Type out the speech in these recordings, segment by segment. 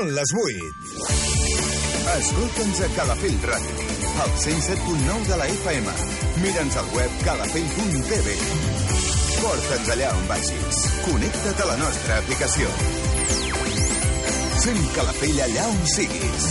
Són les 8. Escolta'ns a Calafell Ràdio, al 107.9 de la FM. Mira'ns al web calafell.tv. Porta'ns allà on vagis. Connecta't a la nostra aplicació. Sent Calafell allà on siguis.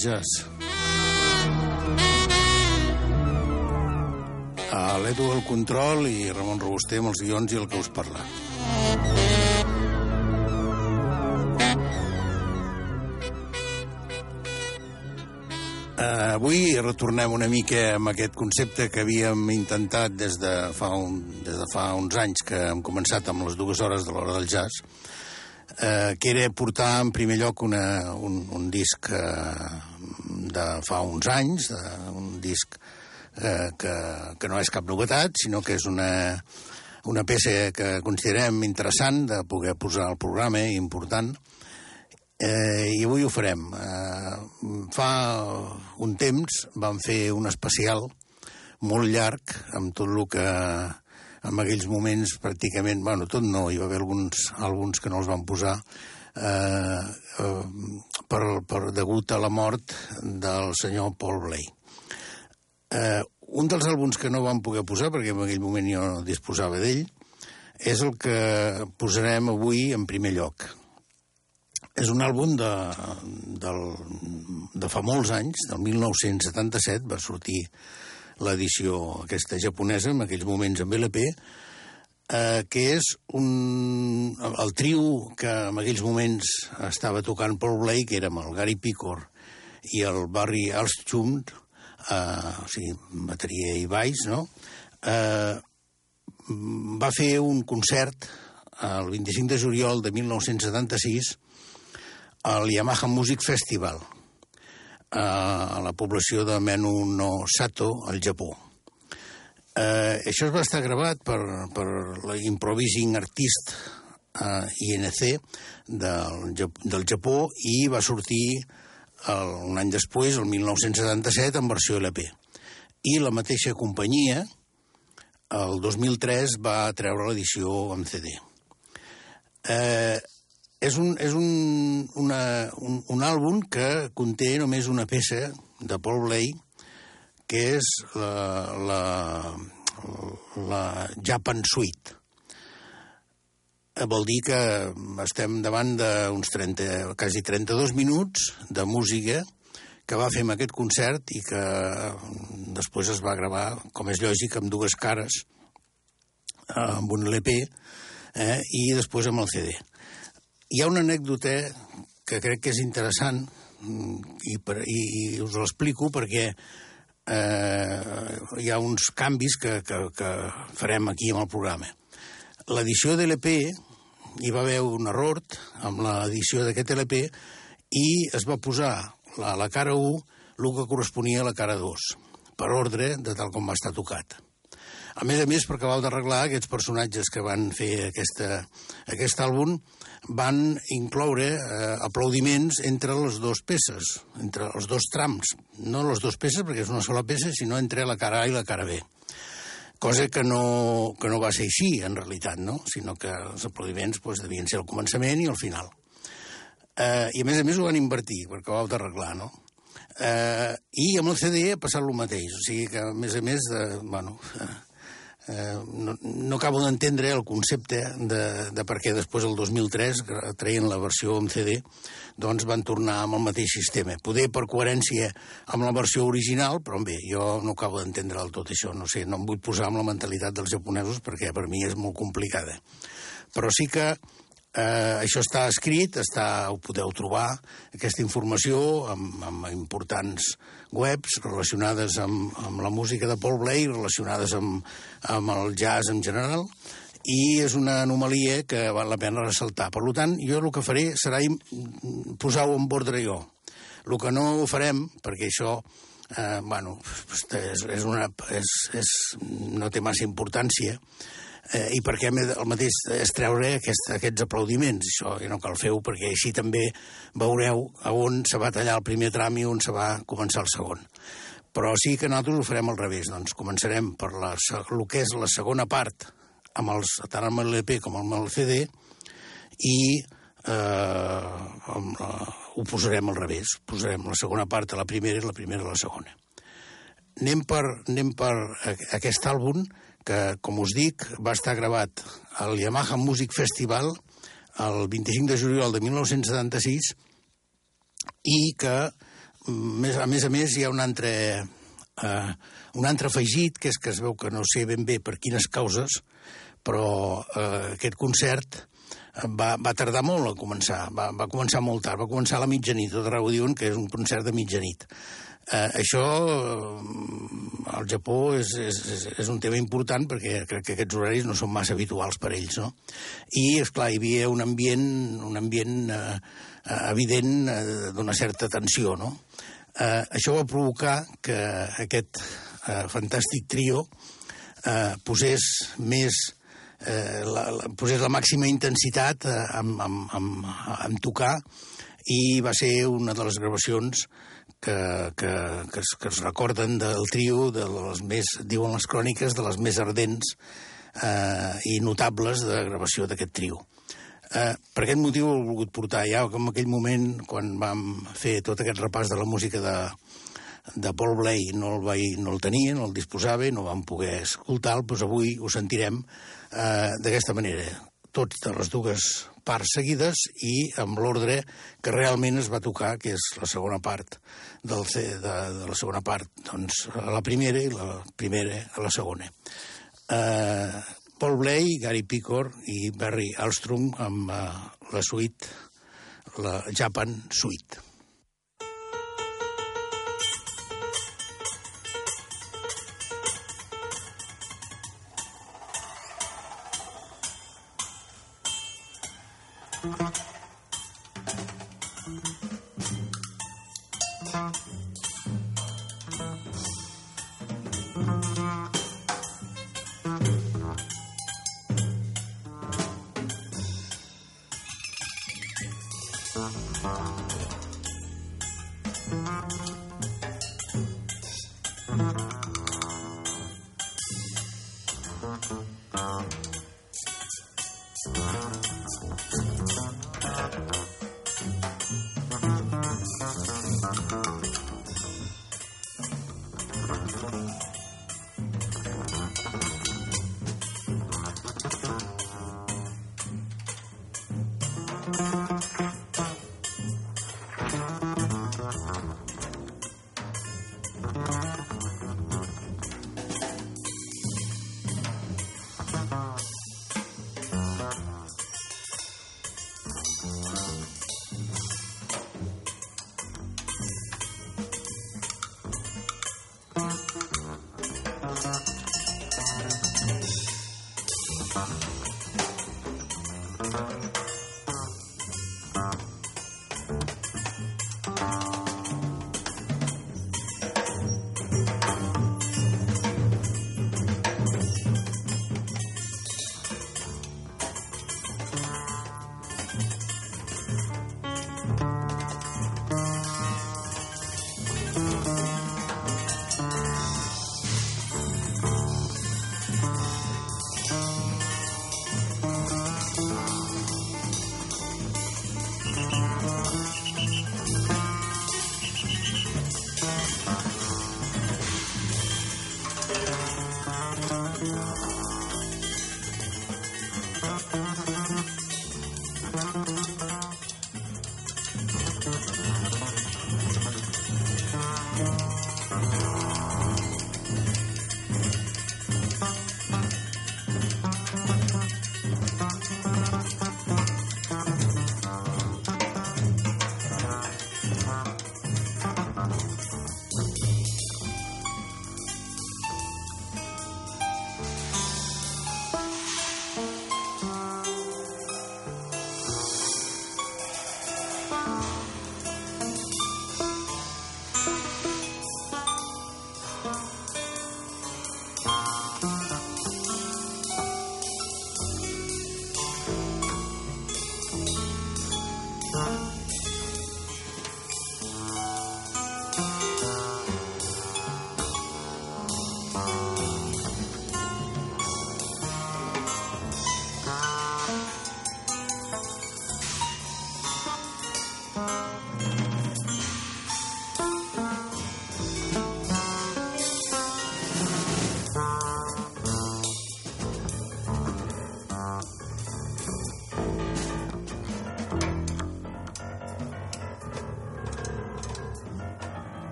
Jazz. A l'Edu el control i Ramon Robuster amb els guions i el que us parla. Avui retornem una mica amb aquest concepte que havíem intentat des de fa, un, des de fa uns anys que hem començat amb les dues hores de l'hora del jazz, eh, que era portar en primer lloc una, un, un disc eh, de fa uns anys, de, un disc eh, que, que no és cap novetat, sinó que és una, una peça que considerem interessant de poder posar al programa important, eh, i avui ho farem. Eh, fa un temps vam fer un especial molt llarg amb tot el que en aquells moments pràcticament, bueno, tot no, hi va haver alguns àlbums que no els van posar eh, eh, per, per degut a la mort del senyor Paul Blay. Eh, un dels àlbums que no vam poder posar, perquè en aquell moment jo no disposava d'ell, és el que posarem avui en primer lloc. És un àlbum de, del, de fa molts anys, del 1977, va sortir l'edició aquesta japonesa, en aquells moments amb LP, eh, que és un, el trio que en aquells moments estava tocant Paul Blake, era amb el Gary Picor i el Barry Alstrom, eh, o sigui, bateria i baix, no? Eh, va fer un concert el 25 de juliol de 1976 al Yamaha Music Festival a la població de Menu no Sato, al Japó. Eh, això es va estar gravat per, per la Improvising Artist eh, INC del, del Japó i va sortir el, un any després, el 1977, en versió LP. I la mateixa companyia, el 2003, va treure l'edició en CD. Eh, és un, és un, una, un, un àlbum que conté només una peça de Paul Blay, que és la, la, la Japan Suite. Eh, Vol dir que estem davant d'uns 30, quasi 32 minuts de música que va fer amb aquest concert i que després es va gravar, com és lògic, amb dues cares, amb un LP eh, i després amb el CD. Hi ha una anècdota que crec que és interessant i, per, i, i us l'explico perquè eh, hi ha uns canvis que, que, que farem aquí amb el programa. L'edició de l'EP hi va haver un error amb l'edició d'aquest LP i es va posar a la cara 1 el que corresponia a la cara 2, per ordre de tal com va estar tocat. A més a més, per acabar d'arreglar, aquests personatges que van fer aquesta, aquest àlbum van incloure eh, aplaudiments entre les dues peces, entre els dos trams. No les dues peces, perquè és una sola peça, sinó entre la cara A i la cara B. Cosa que no, que no va ser així, en realitat, no? sinó que els aplaudiments doncs, devien ser al començament i al final. Eh, I a més a més ho van invertir, perquè ho heu d'arreglar, no? Eh, I amb el CD ha passat el mateix, o sigui que a més a més, de, bueno, eh, eh, no, no acabo d'entendre el concepte de, de per què després, el 2003, traient la versió en CD, doncs van tornar amb el mateix sistema. Poder per coherència amb la versió original, però bé, jo no acabo d'entendre el tot això, no sé, no em vull posar amb la mentalitat dels japonesos perquè per mi és molt complicada. Però sí que Eh, això està escrit, està, ho podeu trobar, aquesta informació, amb, amb importants webs relacionades amb, amb la música de Paul Blay, relacionades amb, amb el jazz en general, i és una anomalia que val la pena ressaltar. Per tant, jo el que faré serà posar-ho en ordre jo. El que no farem, perquè això eh, bueno, és, és una, és, és, no té massa importància, eh, i perquè el mateix és treure aquest, aquests aplaudiments. Això ja no cal fer-ho perquè així també veureu a on se va tallar el primer tram i on se va començar el segon. Però sí que nosaltres ho farem al revés. Doncs començarem per la, el que és la segona part, amb els, tant amb l'LP com amb el CD, i eh, amb la, ho posarem al revés. Posarem la segona part a la primera i la primera a la segona. Anem per, anem per aquest àlbum, que, com us dic, va estar gravat al Yamaha Music Festival el 25 de juliol de 1976 i que, més, a més a més, hi ha un altre, eh, un altre afegit, que és que es veu que no sé ben bé per quines causes, però eh, aquest concert va, va tardar molt a començar, va, va començar molt tard, va començar a la mitjanit, tot arreu diuen que és un concert de mitjanit. Eh, això eh, al Japó és, és, és un tema important perquè crec que aquests horaris no són massa habituals per ells, no? I, és clar hi havia un ambient, un ambient eh, eh, evident eh, d'una certa tensió, no? Eh, això va provocar que aquest eh, fantàstic trio eh, posés més eh, la, la, posés la màxima intensitat eh, amb, amb, amb, amb tocar i va ser una de les gravacions que, que, que, es, que es recorden del trio, de les més, diuen les cròniques, de les més ardents eh, i notables de gravació d'aquest trio. Eh, per aquest motiu he volgut portar ja, com aquell moment, quan vam fer tot aquest repàs de la música de, de Paul Blay, no el, vaig, no el tenia, no el disposava, no vam poder escoltar-lo, doncs avui ho sentirem eh, d'aquesta manera. Tots de les dues parts seguides i amb l'ordre que realment es va tocar, que és la segona part del de, de la segona part, doncs la primera i la primera a la segona. Uh, Paul Blay, Gary Picor i Barry Alstrom amb uh, la suite, la Japan Suite.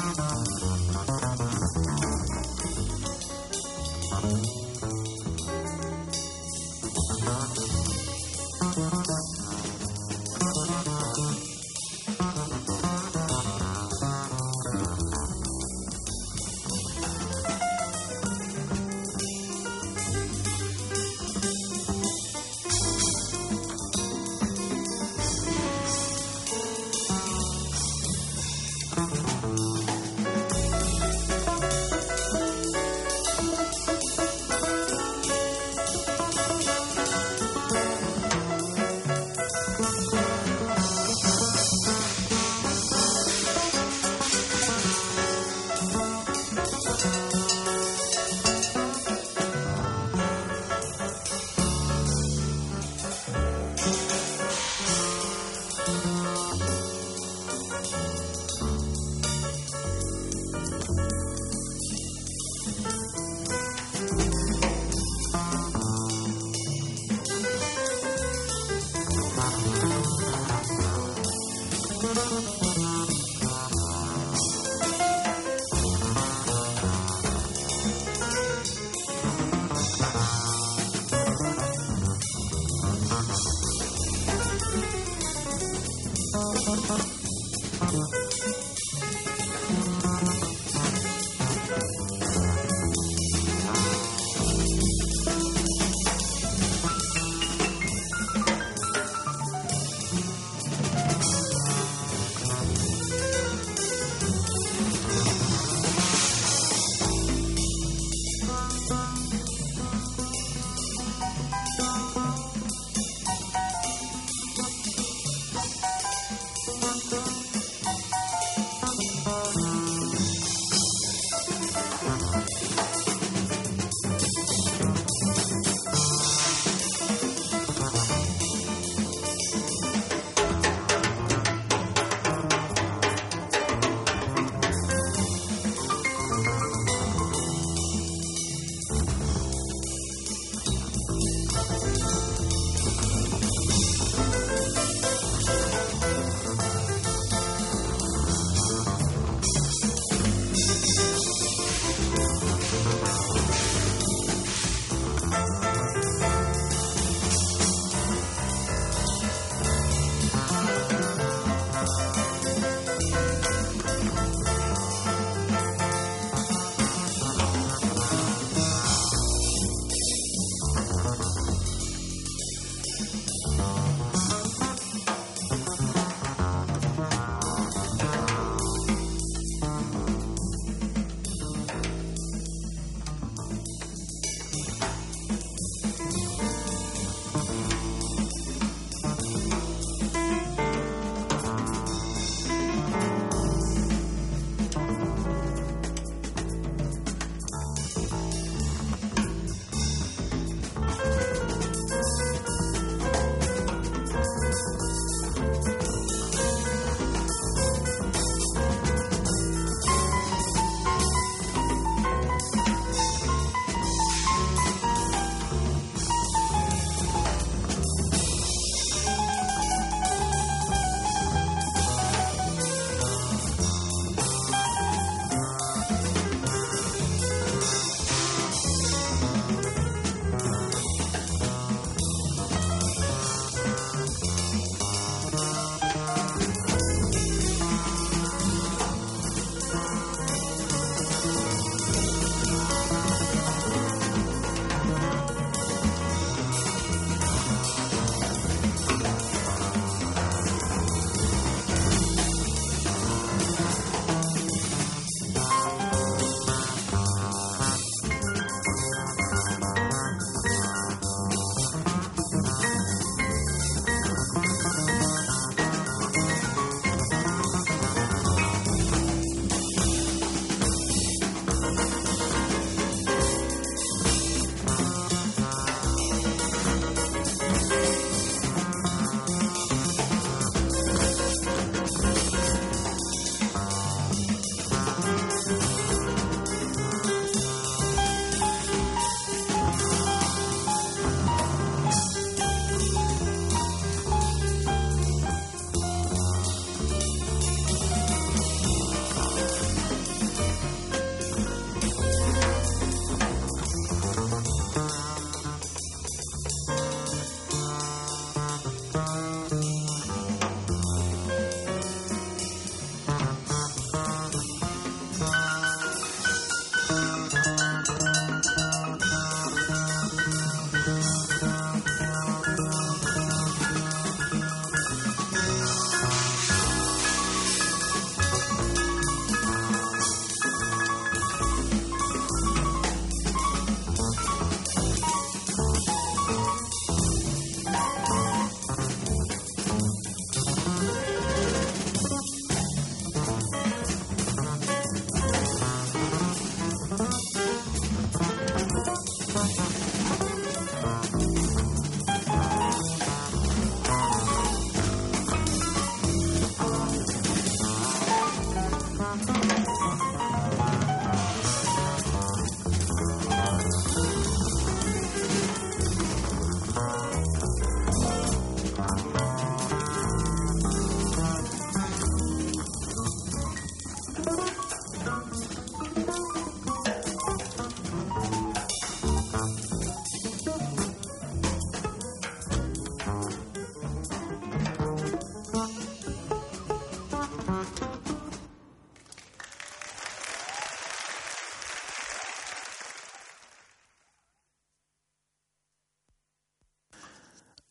Música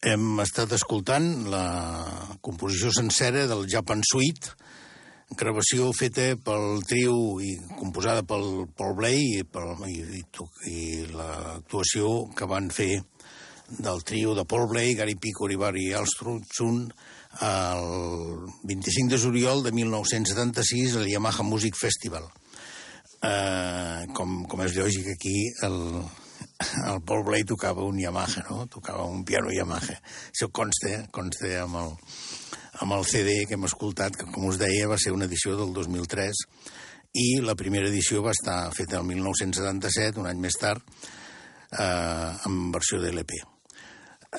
Hem estat escoltant la composició sencera del Japan Suite, gravació feta pel trio i composada pel Paul Blay i, pel, i, i, i l'actuació que van fer del trio de Paul Blay, Gary Pico i Barry Alstrosun el 25 de juliol de 1976 al Yamaha Music Festival. Uh, com, com és lògic aquí, el, el Paul Blay tocava un Yamaha, no? Tocava un piano Yamaha. Això consta, consta amb el, amb el CD que hem escoltat, que com us deia va ser una edició del 2003, i la primera edició va estar feta el 1977, un any més tard, eh, en versió de l'EP.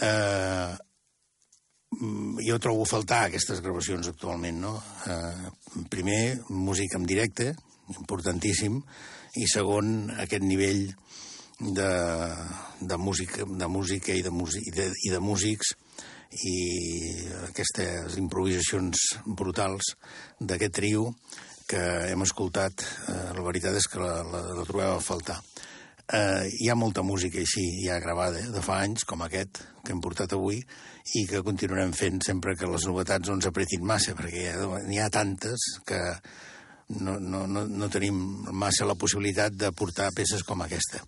Eh, jo trobo a faltar aquestes gravacions actualment, no? Eh, primer, música en directe, importantíssim, i segon, aquest nivell de, de, música, de música i de, i de, i de músics i aquestes improvisacions brutals d'aquest trio que hem escoltat, eh, la veritat és que la, la, la trobem a faltar. Eh, hi ha molta música així, ja gravada, de fa anys, com aquest, que hem portat avui, i que continuarem fent sempre que les novetats no ens apretin massa, perquè n'hi ha tantes que no, no, no, no tenim massa la possibilitat de portar peces com aquesta.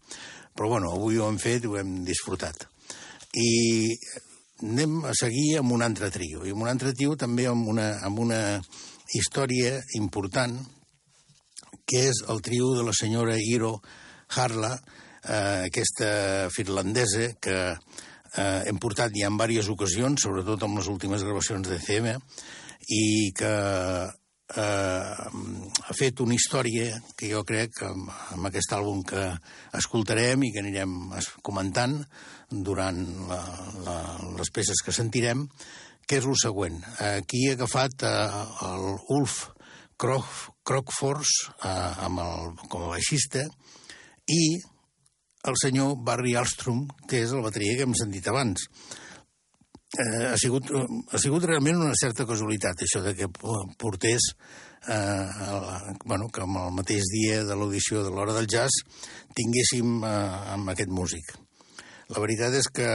Però bueno, avui ho hem fet ho hem disfrutat. I anem a seguir amb un altre trio, i amb un altre trio també amb una, amb una història important, que és el trio de la senyora Iro Harla, eh, aquesta finlandesa que eh, hem portat ja en diverses ocasions, sobretot amb les últimes gravacions de CM, i que eh, ha fet una història que jo crec que amb, amb aquest àlbum que escoltarem i que anirem comentant durant la, la, les peces que sentirem, que és el següent. Aquí he agafat eh, el Ulf Krog, Krogfors eh, amb el, com a baixista i el senyor Barry Alstrom, que és el bateria que hem sentit abans eh, ha, sigut, ha sigut realment una certa casualitat, això de que portés, eh, el, bueno, que amb el mateix dia de l'audició de l'Hora del Jazz tinguéssim eh, amb aquest músic. La veritat és que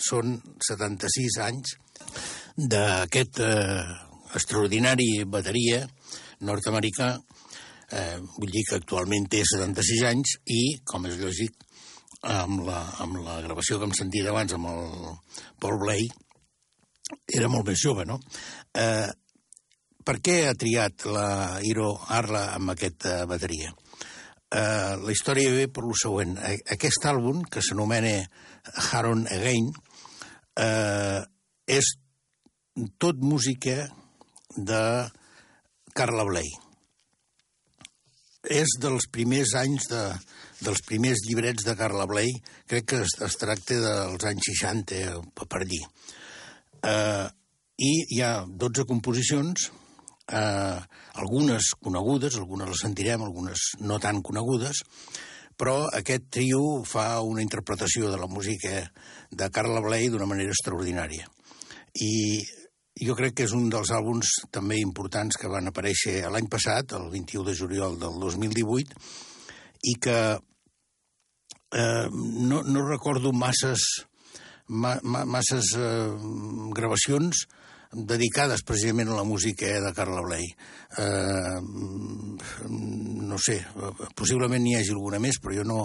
són 76 anys d'aquest eh, extraordinari bateria nord-americà, eh, vull dir que actualment té 76 anys i, com és lògic, amb la, amb la gravació que hem sentit abans amb el Paul Blay, era molt més jove, no? Eh, per què ha triat la Hiro Arla amb aquesta bateria? Eh, la història ve per lo següent. Aquest àlbum, que s'anomena Haron Again, eh, és tot música de Carla Bley. És dels primers anys de, dels primers llibrets de Carla Bley, crec que es, es tracta dels anys 60, per dir. Eh, I hi ha 12 composicions, eh, algunes conegudes, algunes les sentirem, algunes no tan conegudes, però aquest trio fa una interpretació de la música de Carla Bley d'una manera extraordinària. I jo crec que és un dels àlbums també importants que van aparèixer l'any passat, el 21 de juliol del 2018, i que eh, no, no recordo masses ma, ma, masses eh, gravacions dedicades precisament a la música eh, de Carla Bley. Eh, no sé, possiblement n'hi hagi alguna més, però jo no,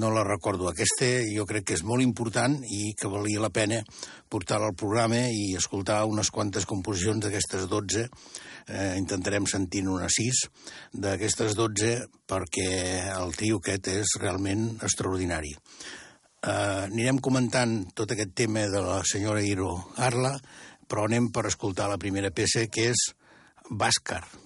no la recordo. Aquesta jo crec que és molt important i que valia la pena portar-la al programa i escoltar unes quantes composicions d'aquestes 12. Eh, intentarem sentir unes 6 d'aquestes 12 perquè el tio aquest és realment extraordinari. Uh, anirem comentant tot aquest tema de la senyora Iro Arla, però anem per escoltar la primera peça, que és Bàscar. I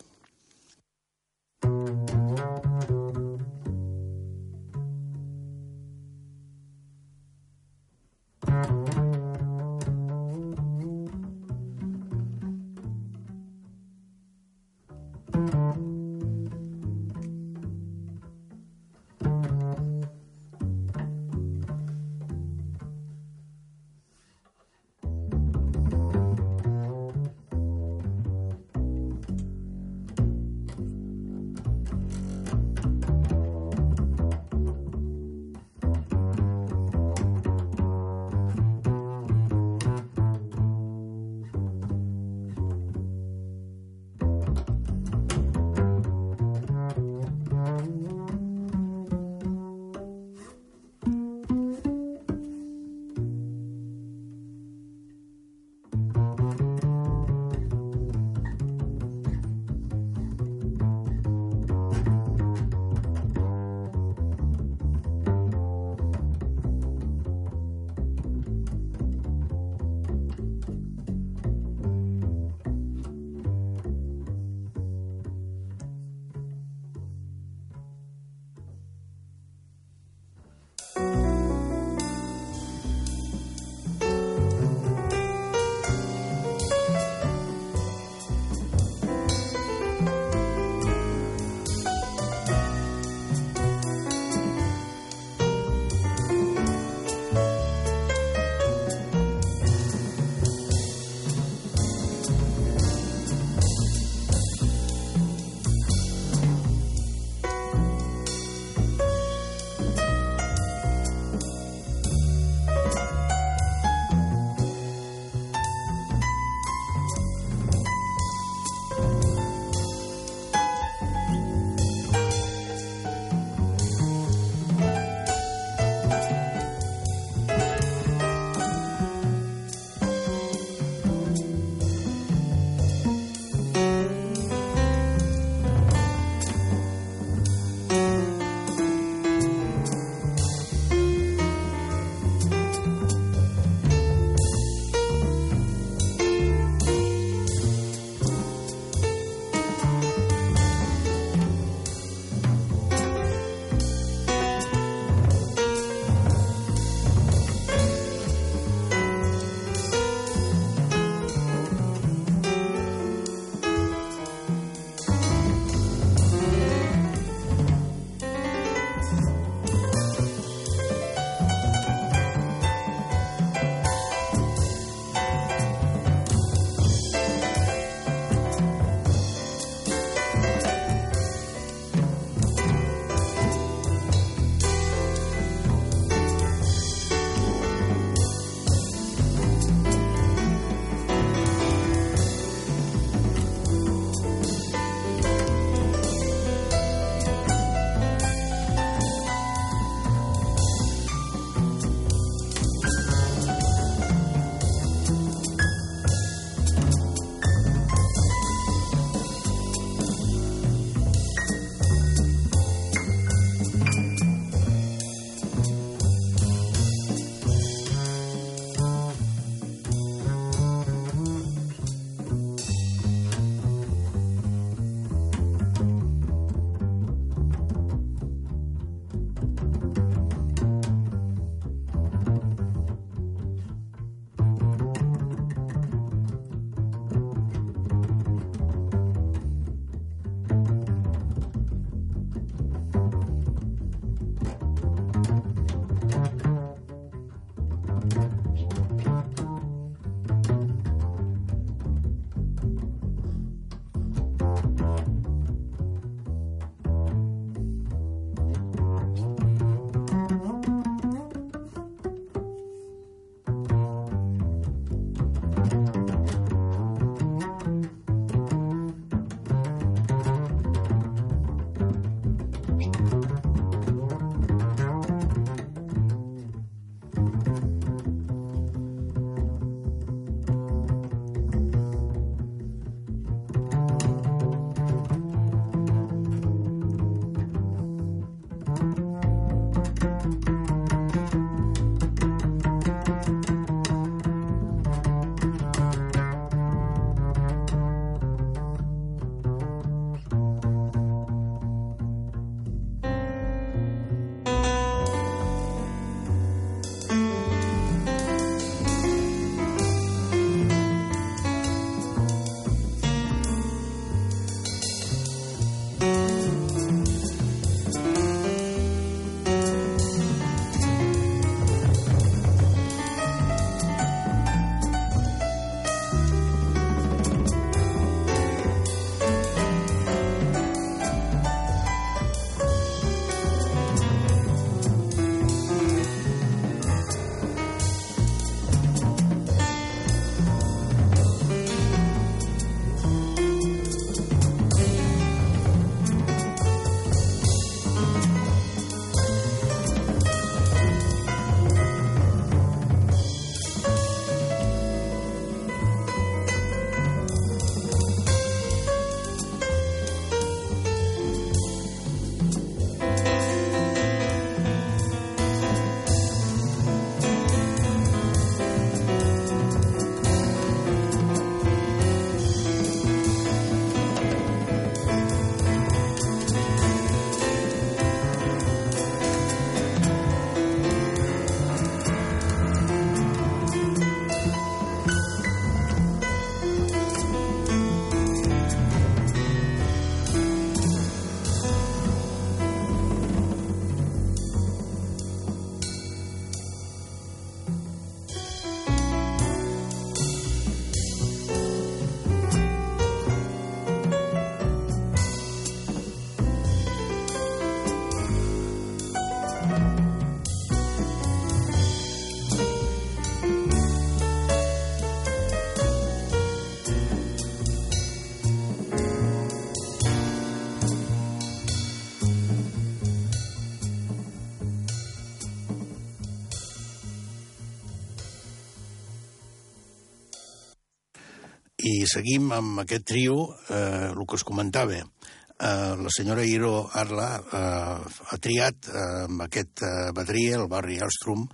seguim amb aquest trio, eh, el que us comentava. Eh, la senyora Iro Arla eh, ha triat eh, amb aquest eh, bateria, el Barry Alstrom,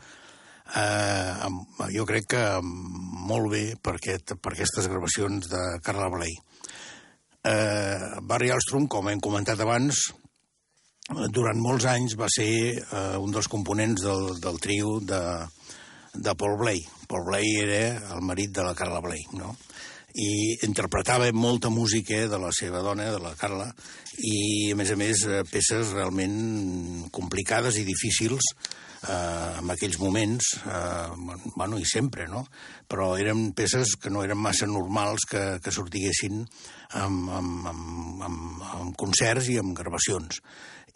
eh, amb, jo crec que molt bé per, aquest, per aquestes gravacions de Carla Bley. Eh, Barry Alstrom, com hem comentat abans, durant molts anys va ser eh, un dels components del, del trio de, de Paul Bley. Paul Bley era el marit de la Carla Bley, no? I interpretava molta música de la seva dona, de la Carla, i, a més a més, eh, peces realment complicades i difícils eh, en aquells moments, eh, bueno, i sempre, no? Però eren peces que no eren massa normals que, que sortiguessin amb, amb, amb, amb, amb concerts i amb gravacions.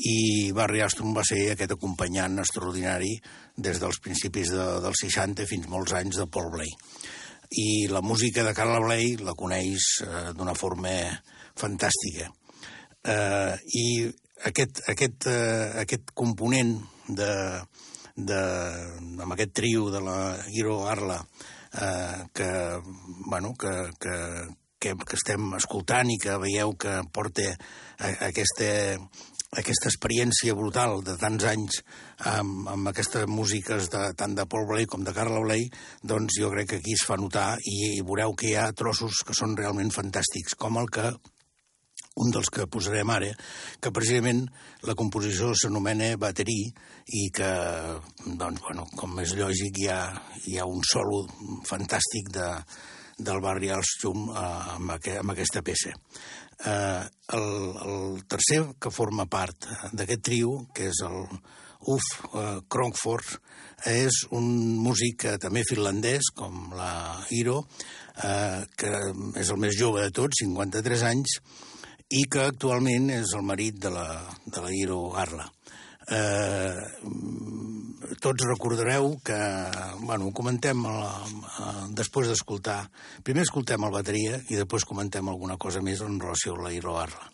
I Barry Aston va ser aquest acompanyant extraordinari des dels principis de, dels 60 fins molts anys de Paul Blay i la música de Carla Bley la coneix eh, d'una forma fantàstica. Eh, I aquest, aquest, eh, aquest component de, de, amb aquest trio de la Hiro Arla eh, que, bueno, que, que, que, que estem escoltant i que veieu que porta aquesta aquesta experiència brutal de tants anys amb, amb aquestes músiques de, tant de Paul Blay com de Carla Blay, doncs jo crec que aquí es fa notar i, i veureu que hi ha trossos que són realment fantàstics, com el que un dels que posarem ara, que precisament la composició s'anomena Baterí i que, doncs, bueno, com és lògic, hi ha, hi ha un solo fantàstic de, del barri Alstom eh, amb, aqu amb aquesta peça. Eh, el, el tercer que forma part d'aquest trio, que és el Uf eh, Kronkford, és un músic també finlandès, com la Hiro, eh, que és el més jove de tots, 53 anys, i que actualment és el marit de la, de la Hiro Arla. Eh, tots recordareu que, bueno, comentem la, a, després d'escoltar. Primer escoltem el bateria i després comentem alguna cosa més en relació a la Iroarla.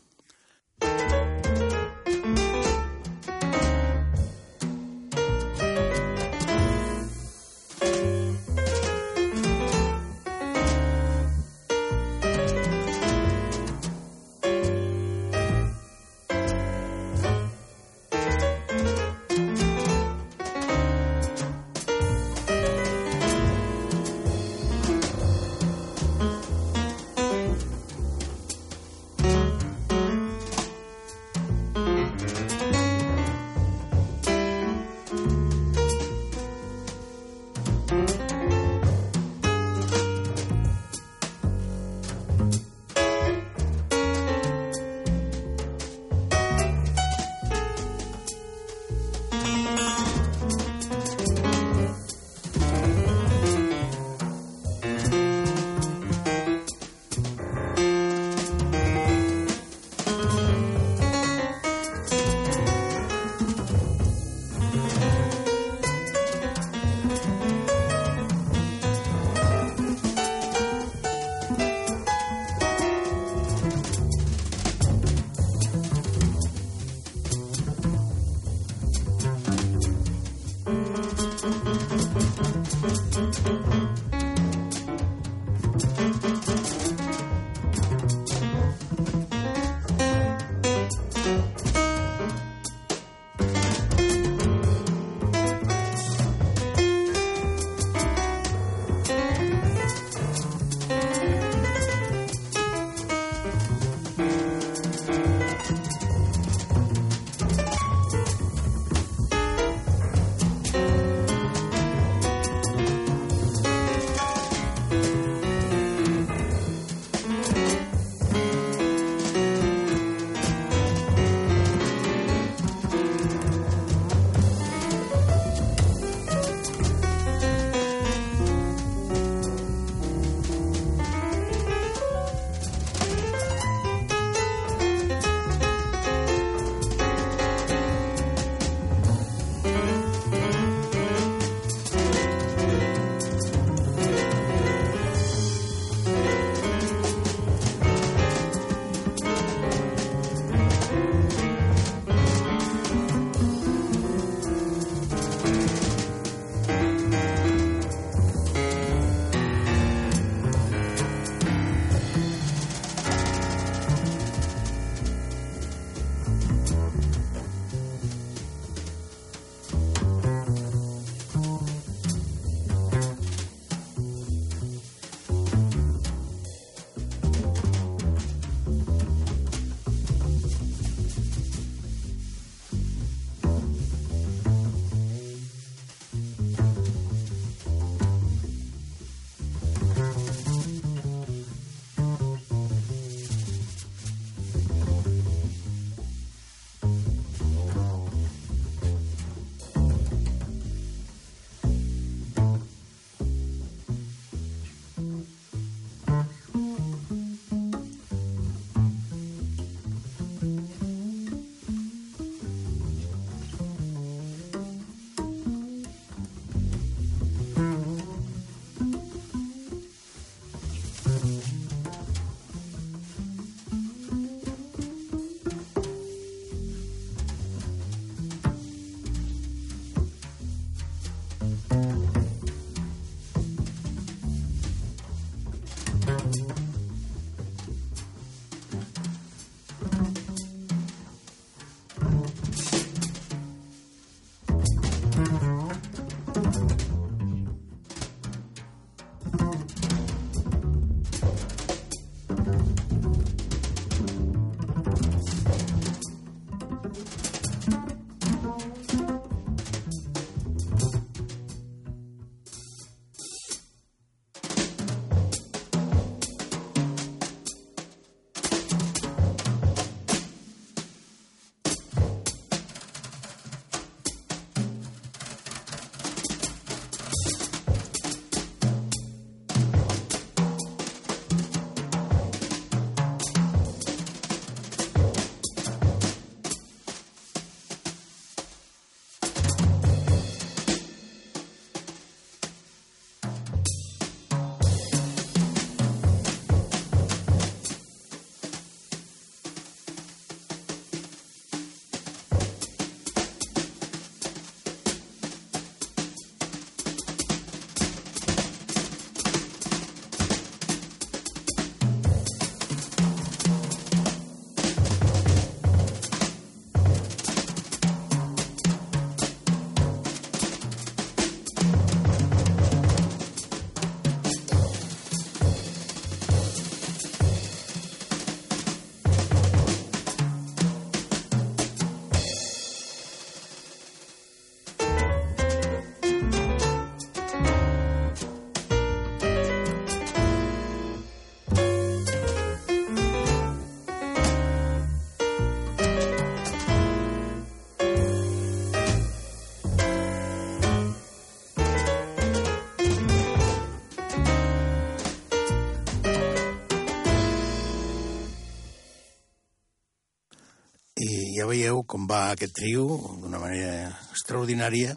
Veieu com va aquest trio d'una manera extraordinària.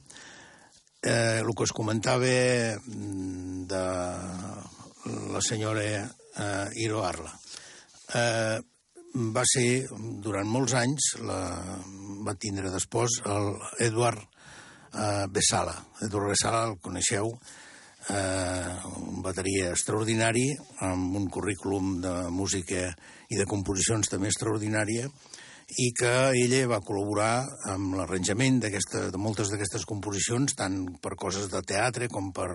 Eh, el que us comentava mm, de la senyora eh, Iro Arla. Eh, va ser, durant molts anys, la, va tindre després el Eduard eh, Besala. Eduard Besala el coneixeu, eh, un bateria extraordinari, amb un currículum de música i de composicions també extraordinària, i que ella va col·laborar amb l'arranjament de moltes d'aquestes composicions, tant per coses de teatre com per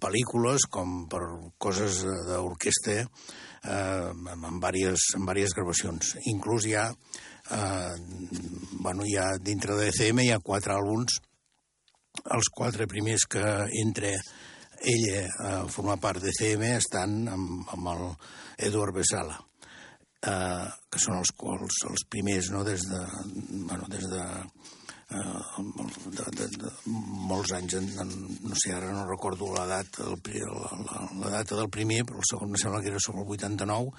pel·lícules, com per coses d'orquestra, eh, amb, diverses, amb diverses gravacions. Inclús hi ha, eh, bueno, hi ha dintre de ECM hi ha quatre àlbums, els quatre primers que entre ella a formar part de CM estan amb, amb el Eduard Besala eh, que són els, els, els primers, no?, des de, bueno, des de, eh, de, de, de molts anys, en, en, no sé, ara no recordo la data, la, la, la data del primer, però el segon em sembla que era sobre el 89,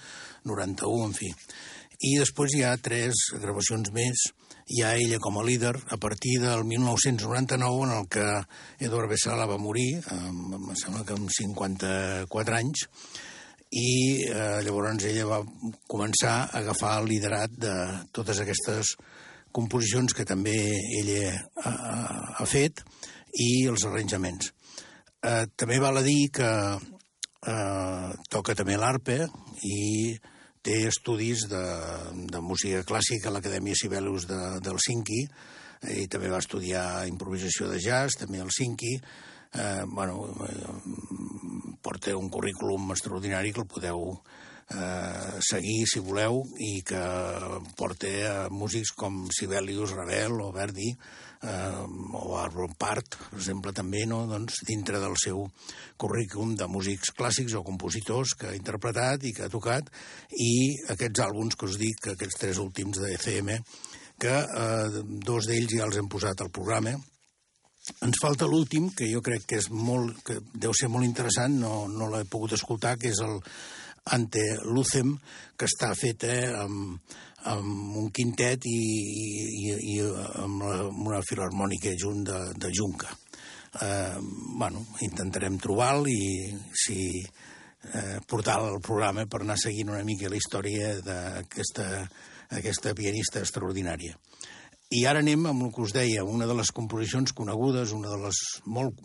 91, en fi. I després hi ha tres gravacions més, hi ha ella com a líder a partir del 1999, en el que Eduard Bessala va morir, amb, em sembla que amb 54 anys, i eh, llavors ella va començar a agafar el liderat de totes aquestes composicions que també ella ha, ha fet i els arranjaments. Eh, també val a dir que eh, toca també l'arpa i té estudis de, de música clàssica a l'Acadèmia Sibelius de, d'Helsinki i també va estudiar improvisació de jazz, també a Helsinki, eh, bueno, eh, porta un currículum extraordinari que el podeu eh, seguir, si voleu, i que porta a músics com Sibelius, Ravel o Verdi, eh, o Arbol Part, per exemple, també, no? doncs, dintre del seu currículum de músics clàssics o compositors que ha interpretat i que ha tocat, i aquests àlbums que us dic, aquests tres últims de ECM, que eh, dos d'ells ja els hem posat al programa, ens falta l'últim, que jo crec que és molt, que deu ser molt interessant, no, no l'he pogut escoltar, que és el Ante Lucem, que està fet eh, amb, amb un quintet i, i, i amb, la, amb una filharmònica junt de, de Junca. Eh, bueno, intentarem trobar-lo i si eh, portar al programa per anar seguint una mica la història d'aquesta aquesta pianista extraordinària. I ara anem amb el que us deia, una de les composicions conegudes, una de les molt,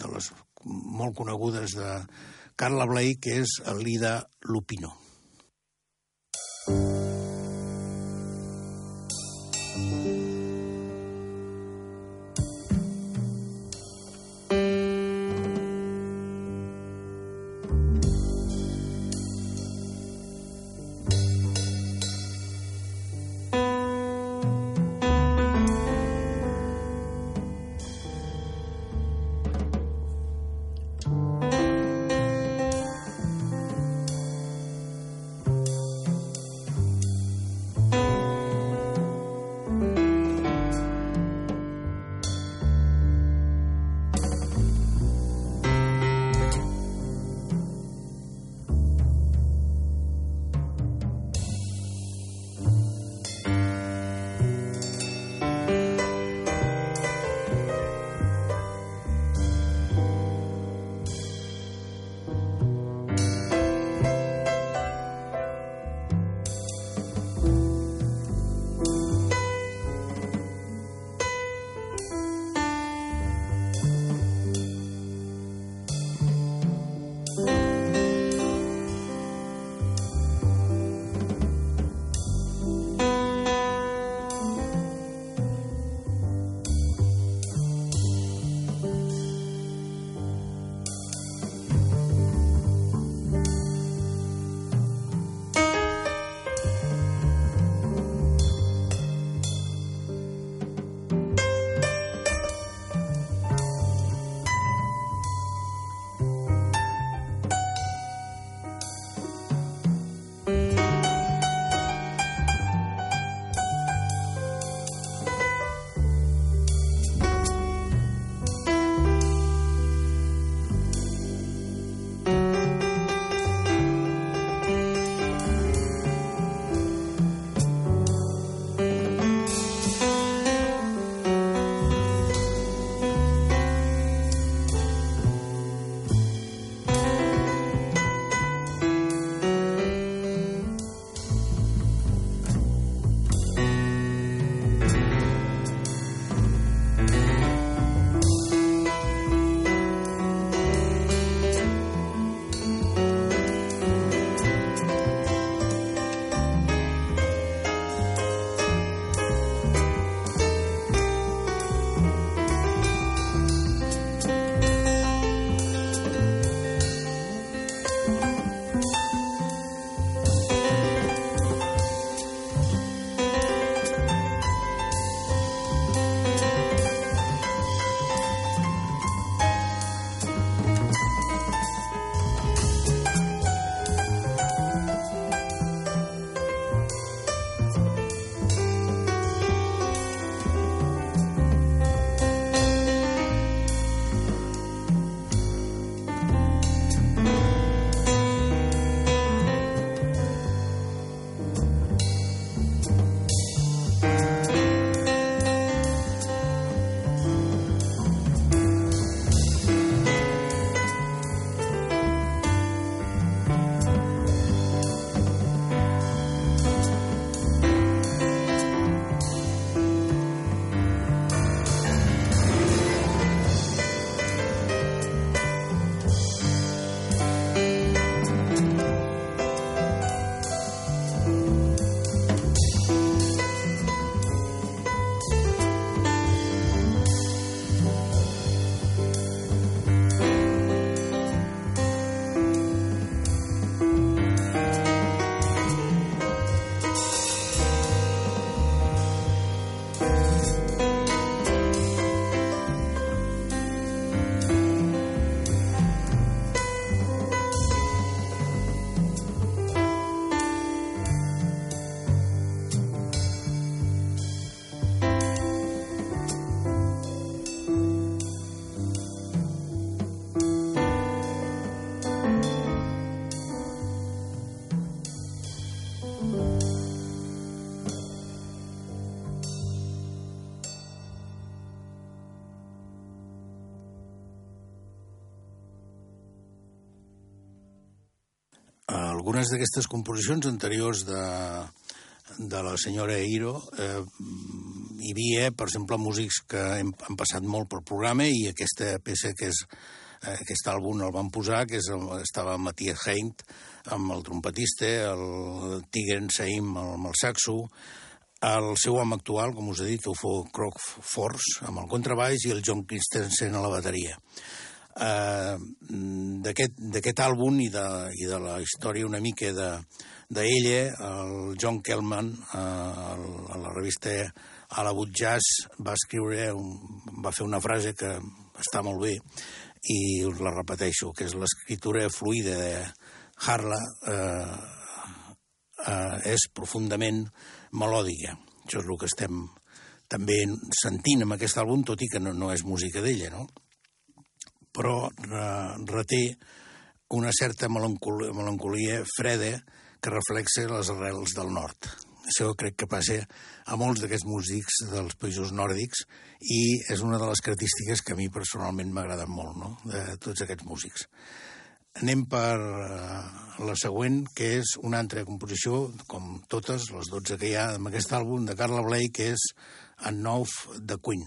de les molt conegudes de Carla Bley, que és el Lida Lupino. Algunes d'aquestes composicions anteriors de, de la senyora Eiro eh, hi havia, per exemple, músics que hem, han passat molt pel programa i aquesta peça que és eh, aquest àlbum el van posar, que és estava Matthias Heint amb el trompetista, el Tigren Saim amb el saxo, el seu home actual, com us he dit, Ufo Croc Force, amb el contrabaix, i el John Christensen a la bateria. Uh, D'aquest àlbum i de, i de la història una mica de el John Kellman, uh, a la revista a la Jazz, va escriure, un, va fer una frase que està molt bé i us la repeteixo, que és l'escriptura fluida de Harla eh, eh, és profundament melòdica. Això és el que estem també sentint amb aquest àlbum, tot i que no, no és música d'ella, no? Però eh, reté una certa melancolia, melancolia freda que reflexa les arrels del nord. Això crec que passa a molts d'aquests músics dels països nòrdics i és una de les característiques que a mi personalment m'agraden molt, no?, de tots aquests músics. Anem per uh, la següent, que és una altra composició, com totes, les 12 que hi ha en aquest àlbum, de Carla Bley, que és en nou de Queen.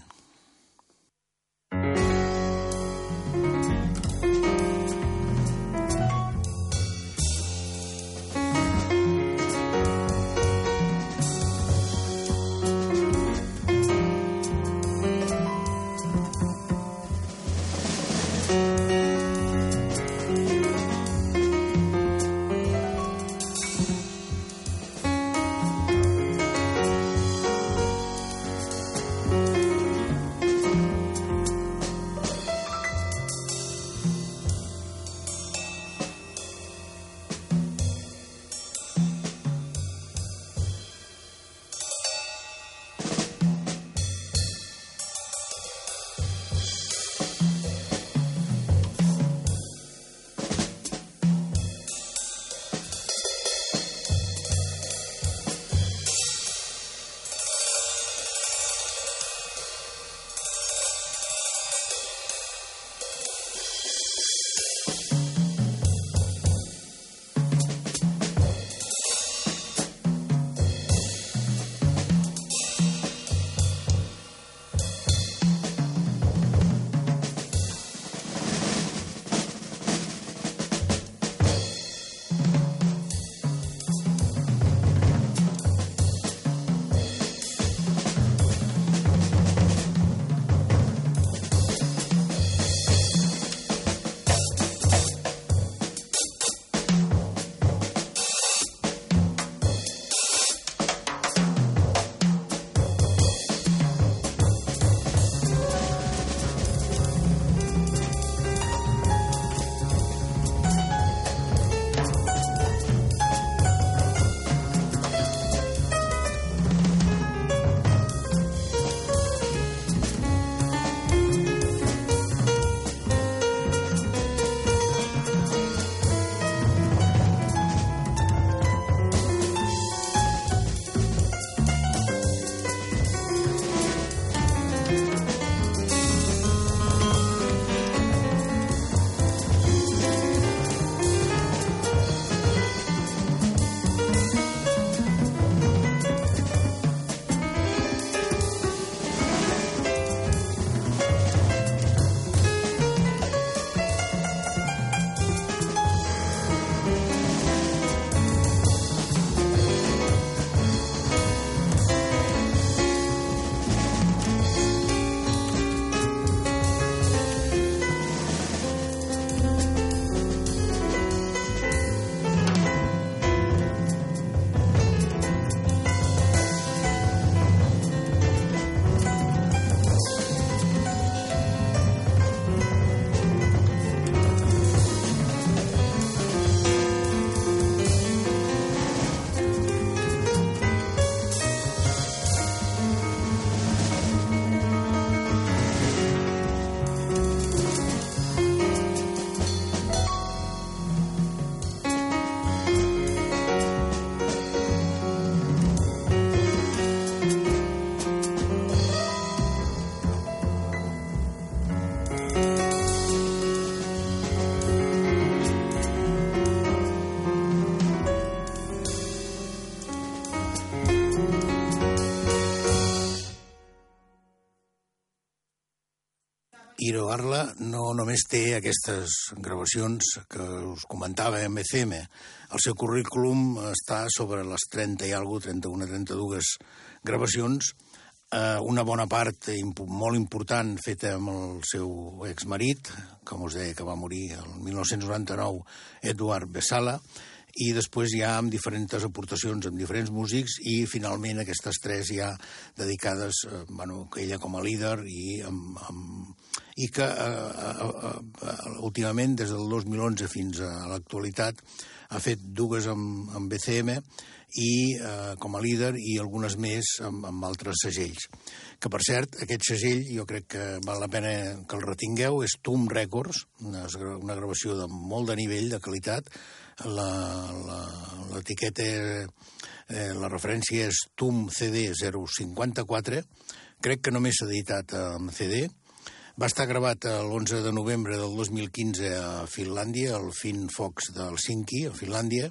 I gravar-la no només té aquestes gravacions que us comentava en BCM. El seu currículum està sobre les 30 i alguna 31, 32 gravacions, eh, una bona part imp molt important feta amb el seu exmarit, com us deia que va morir el 1999, Eduard Bessala, i després ja amb diferents aportacions amb diferents músics i finalment aquestes tres ja dedicades, eh, bueno, ella com a líder i, amb, amb, i que eh, eh, eh, últimament des del 2011 fins a l'actualitat ha fet dues amb, amb BCM i eh, com a líder i algunes més amb, amb altres segells. Que, per cert, aquest segell jo crec que val la pena que el retingueu, és Tum Records, una, una gravació de molt de nivell, de qualitat, l'etiqueta, eh, la referència és TUM CD 054, crec que només s'ha editat en CD, va estar gravat l'11 de novembre del 2015 a Finlàndia, al Fin Fox del Helsinki, a Finlàndia,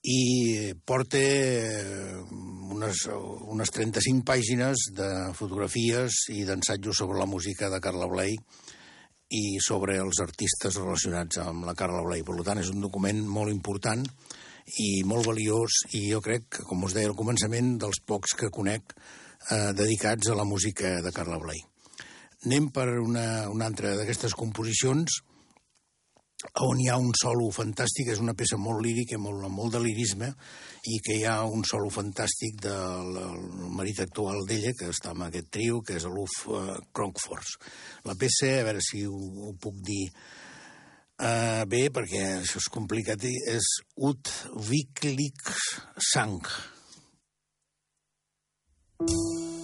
i porta eh, unes, unes 35 pàgines de fotografies i d'ensajos sobre la música de Carla Bley, i sobre els artistes relacionats amb la Carla Blay. Per tant, és un document molt important i molt valiós i jo crec, com us deia al començament, dels pocs que conec eh, dedicats a la música de Carla Blay. Anem per una, una altra d'aquestes composicions on hi ha un solo fantàstic, és una peça molt lírica, molt, molt de lirisme, i que hi ha un solo fantàstic del marit actual d'ella, que està en aquest trio, que és l'Uf uh, Kronkfors. La peça, a veure si ho, ho puc dir uh, bé, perquè això és complicat, és Ut Viklik Sang. I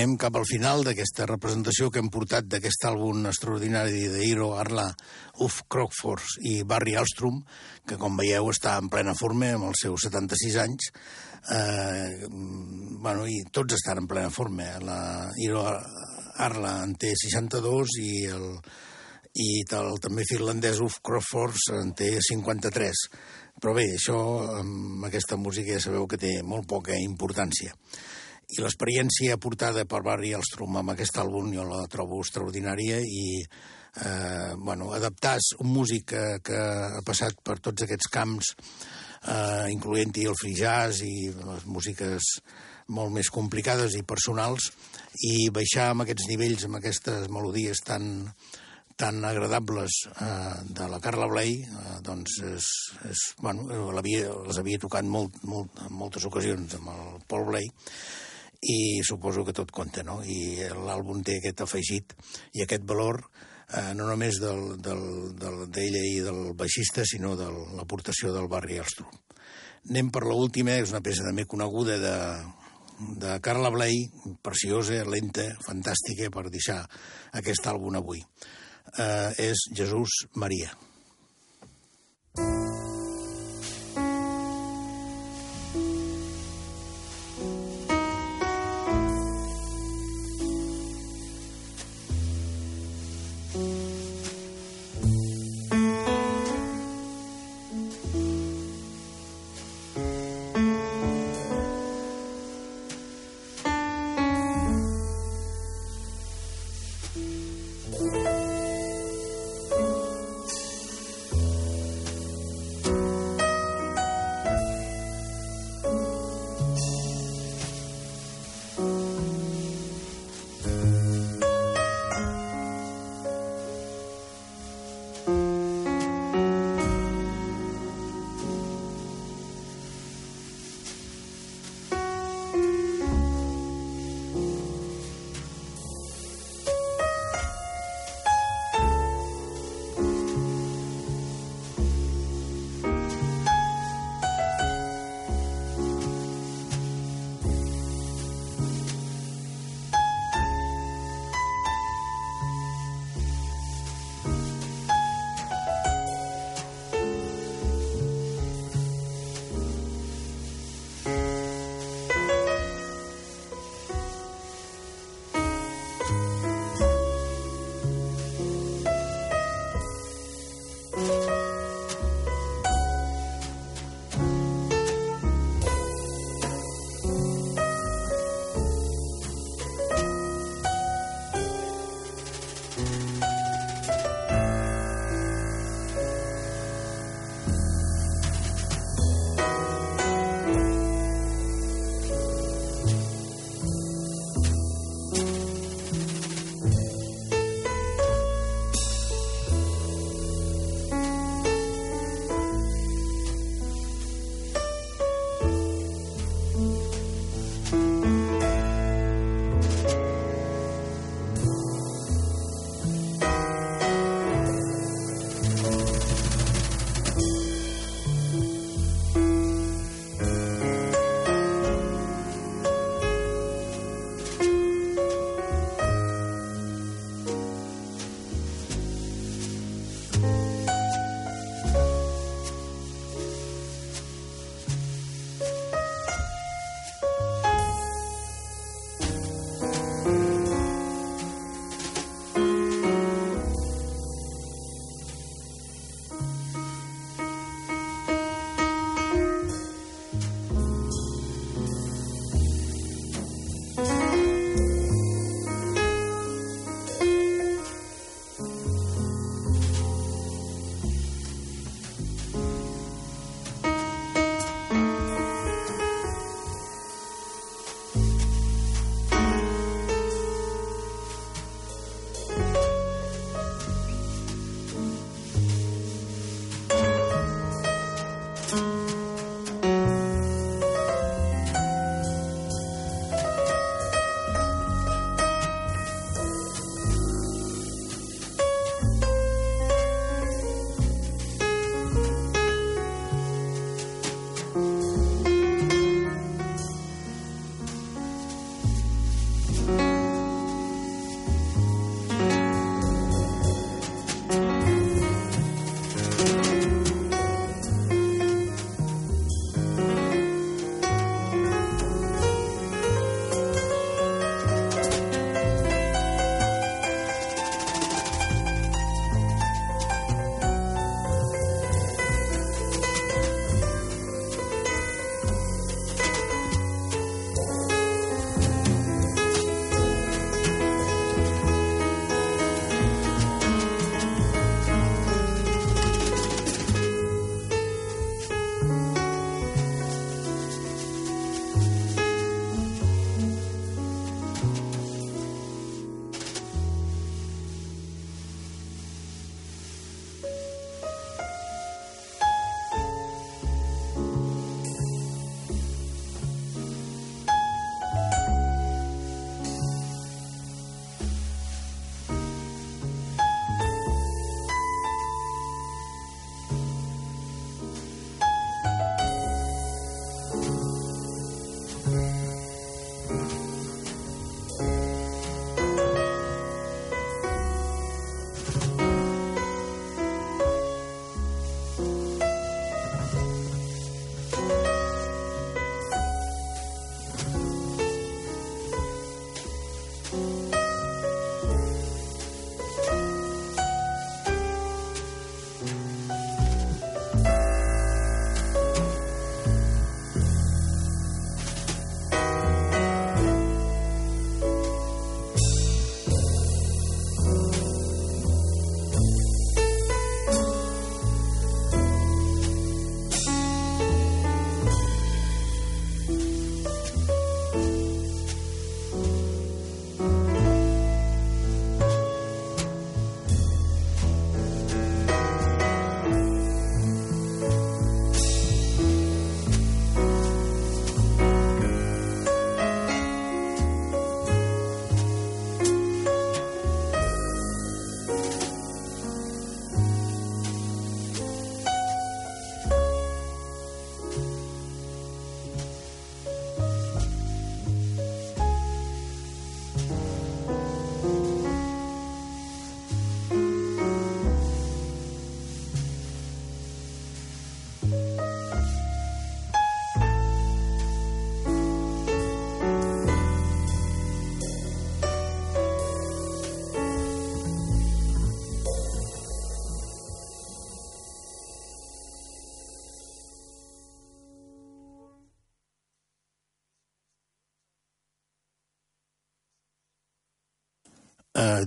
anem cap al final d'aquesta representació que hem portat d'aquest àlbum extraordinari de Arla, Uf Crockfors i Barry Alstrom, que com veieu està en plena forma amb els seus 76 anys. Eh, bueno, i tots estan en plena forma. La Hiro Arla en té 62 i el, i el, també finlandès Uf Crockfors en té 53. Però bé, això amb aquesta música ja sabeu que té molt poca importància i l'experiència portada per Barry Alstrom amb aquest àlbum jo la trobo extraordinària i eh, bueno, adaptar un músic que, que ha passat per tots aquests camps eh, incloent-hi el free jazz i les músiques molt més complicades i personals i baixar amb aquests nivells, amb aquestes melodies tan, tan agradables eh, de la Carla Bley, eh, doncs és, és, bueno, les havia tocat molt, molt, en moltes ocasions amb el Paul Bley, i suposo que tot compta, no? I l'àlbum té aquest afegit i aquest valor eh, no només d'ella del, del, del i del baixista, sinó de l'aportació del barri Alstrom. Anem per l'última, és una peça també coneguda de, de Carla Bley, preciosa, lenta, fantàstica per deixar aquest àlbum avui. Eh, és Jesús Maria. Uh,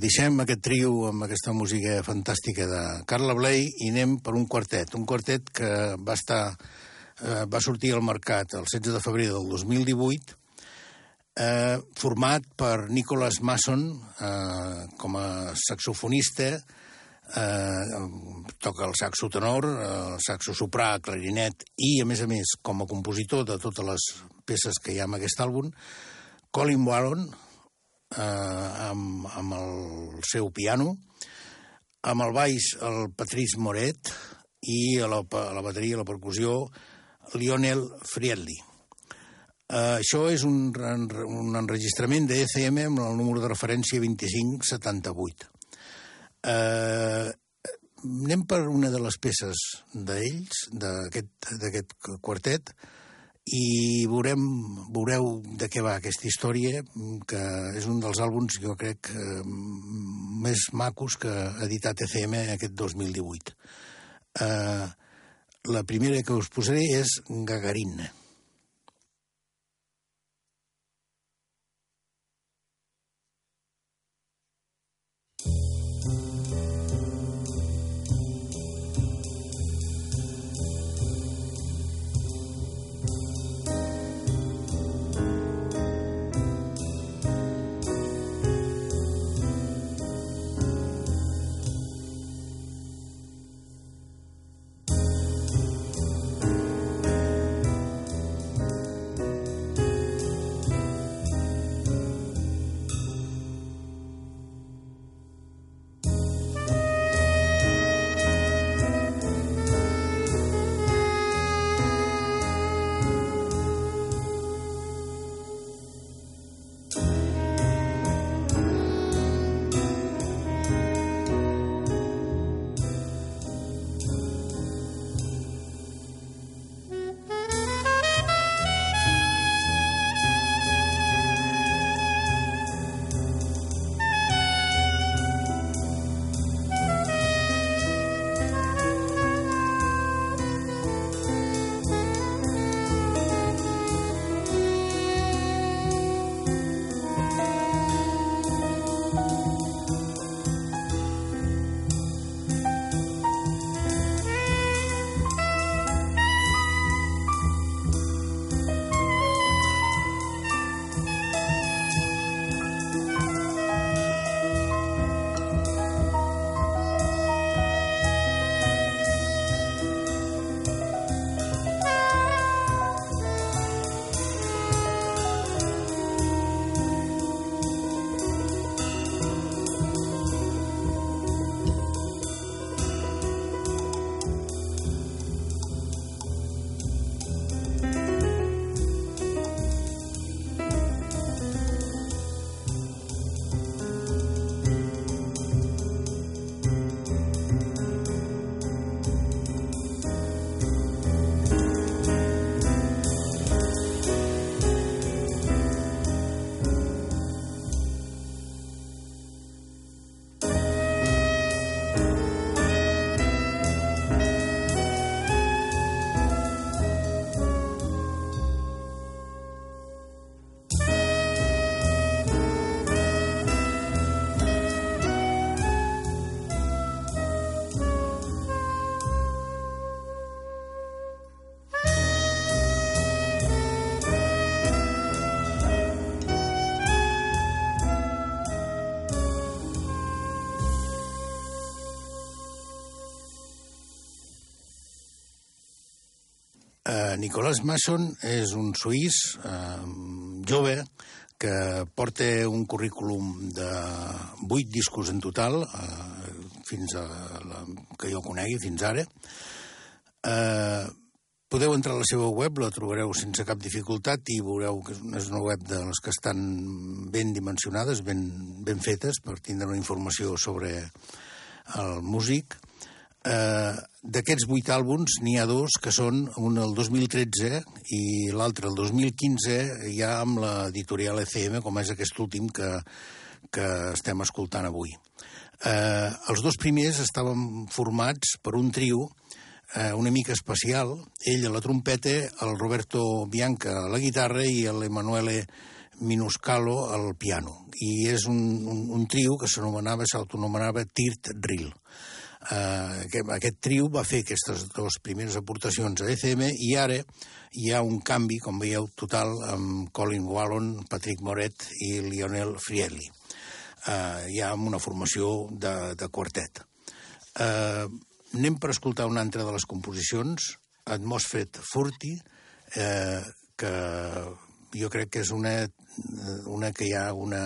deixem aquest trio amb aquesta música fantàstica de Carla Bley i anem per un quartet. Un quartet que va estar uh, va sortir al mercat el 16 de febrer del 2018 eh, format per Nicholas Mason eh, com a saxofonista eh, toca el saxo tenor, el saxo soprà, clarinet i, a més a més, com a compositor de totes les peces que hi ha en aquest àlbum, Colin Warren, eh, amb, amb el seu piano, amb el baix el Patrice Moret i a la, a la bateria, a la percussió, Lionel Friedli. Uh, això és un, un enregistrament de ECM amb el número de referència 2578. Uh, anem per una de les peces d'ells, d'aquest quartet, i veurem, veureu de què va aquesta història, que és un dels àlbums, jo crec, eh, més macos que ha editat ECM aquest 2018. Eh, la primera que us posaré és Gagarin. Eh, Nicolás Mason és un suís eh, jove que porta un currículum de vuit discos en total, eh, fins a la, que jo conegui, fins ara. Eh, podeu entrar a la seva web, la trobareu sense cap dificultat i veureu que és una web de les que estan ben dimensionades, ben, ben fetes, per tindre una informació sobre el músic. Eh, D'aquests vuit àlbums n'hi ha dos que són un el 2013 i l'altre el 2015 ja amb l'editorial ECM, com és aquest últim que, que estem escoltant avui. Eh, els dos primers estaven formats per un trio eh, una mica especial, ell a la trompeta, el Roberto Bianca a la guitarra i l'Emanuele Minuscalo al piano. I és un, un, un trio que s'anomenava, s'autonomenava Tirt Rill. Uh, aquest, trio va fer aquestes dues primeres aportacions a ECM i ara hi ha un canvi, com veieu, total amb Colin Wallon, Patrick Moret i Lionel Frielli. Uh, hi ha una formació de, de quartet. Uh, anem per escoltar una altra de les composicions, Atmosfet Furti, eh, que jo crec que és una, una que hi ha una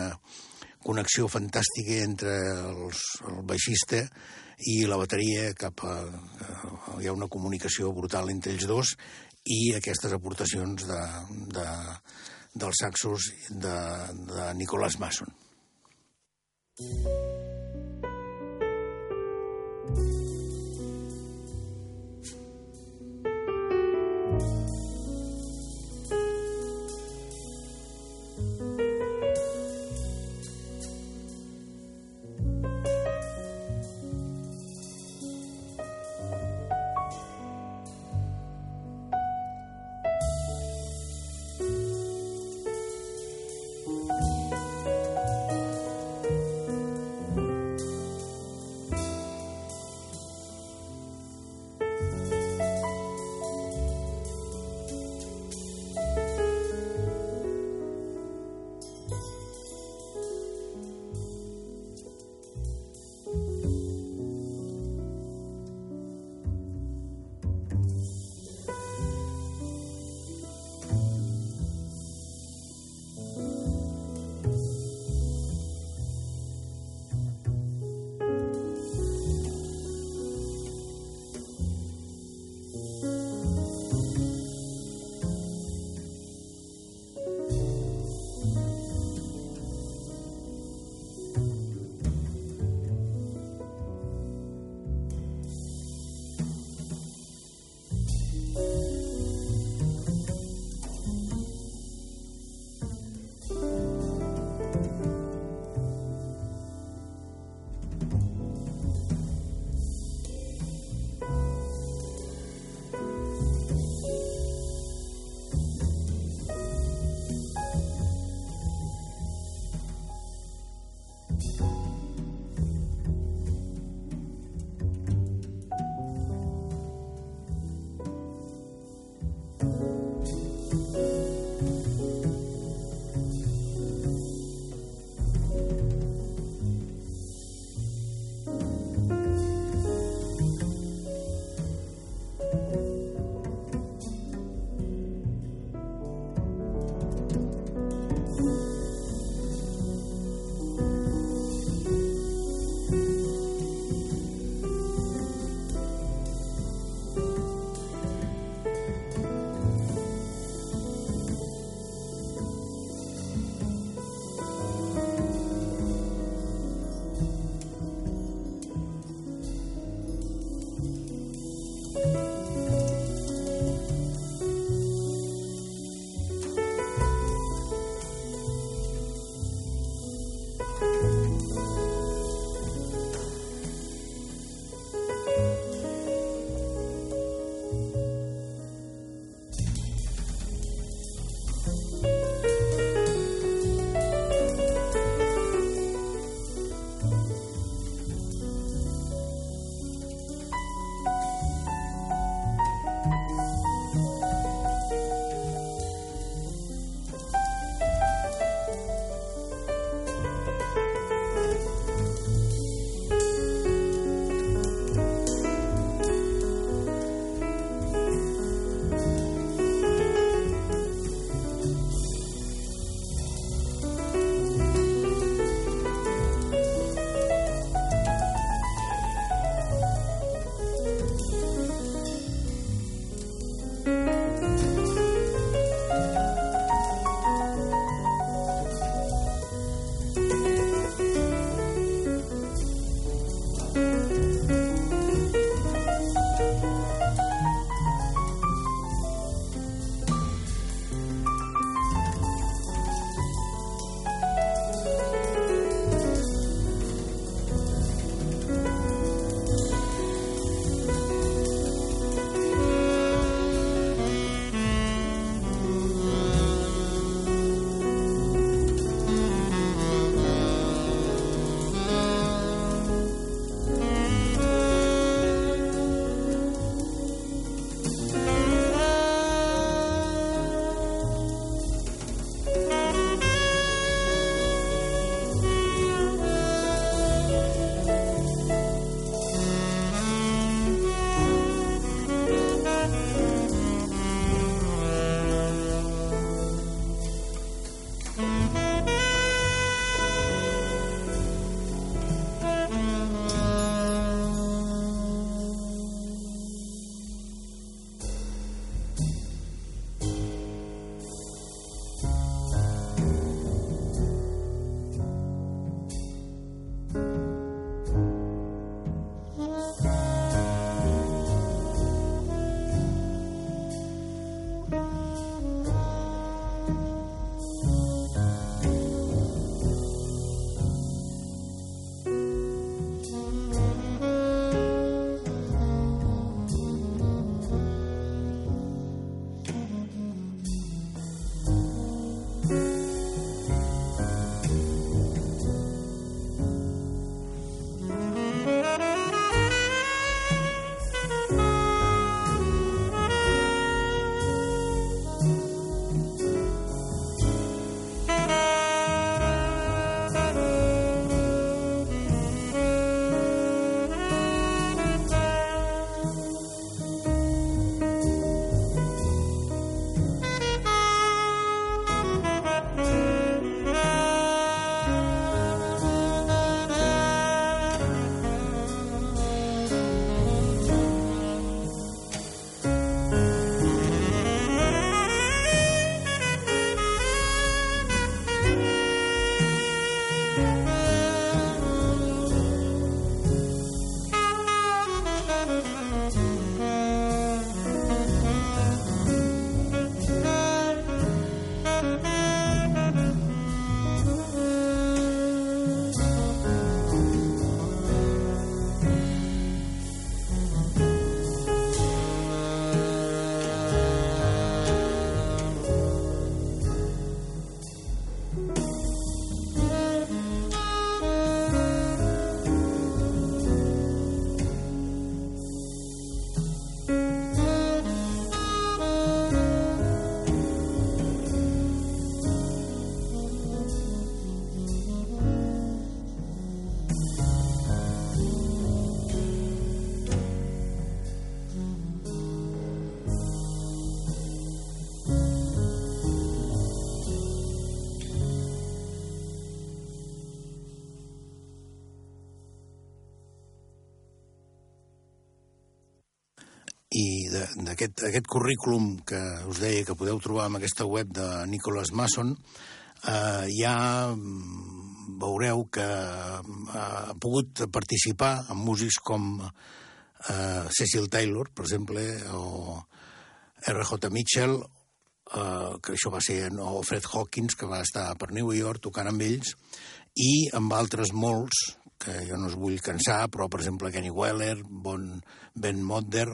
connexió fantàstica entre els, el baixista i la bateria cap a... Hi ha una comunicació brutal entre ells dos i aquestes aportacions de, de, dels saxos de, de Nicolás Mason. thank you I d'aquest aquest currículum que us deia que podeu trobar en aquesta web de Nicholas Mason, eh, ja mm, veureu que eh, ha pogut participar en músics com eh, Cecil Taylor, per exemple, o R.J. Mitchell, eh, que això va ser, o Fred Hawkins, que va estar per New York tocant amb ells, i amb altres molts, que jo no us vull cansar, però, per exemple, Kenny Weller, bon, Ben Modder,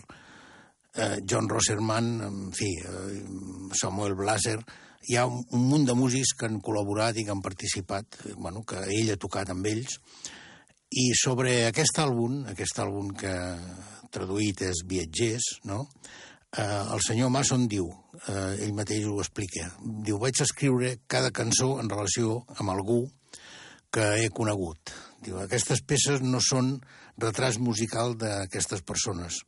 John Rosserman, en fi, eh, Samuel Blaser, hi ha un, un munt de músics que han col·laborat i que han participat, eh, bueno, que ell ha tocat amb ells, i sobre aquest àlbum, aquest àlbum que traduït és Viatgers, no? Eh, el senyor Mason diu, eh, ell mateix ho explica, diu, vaig escriure cada cançó en relació amb algú que he conegut. Diu, aquestes peces no són retrats musical d'aquestes persones,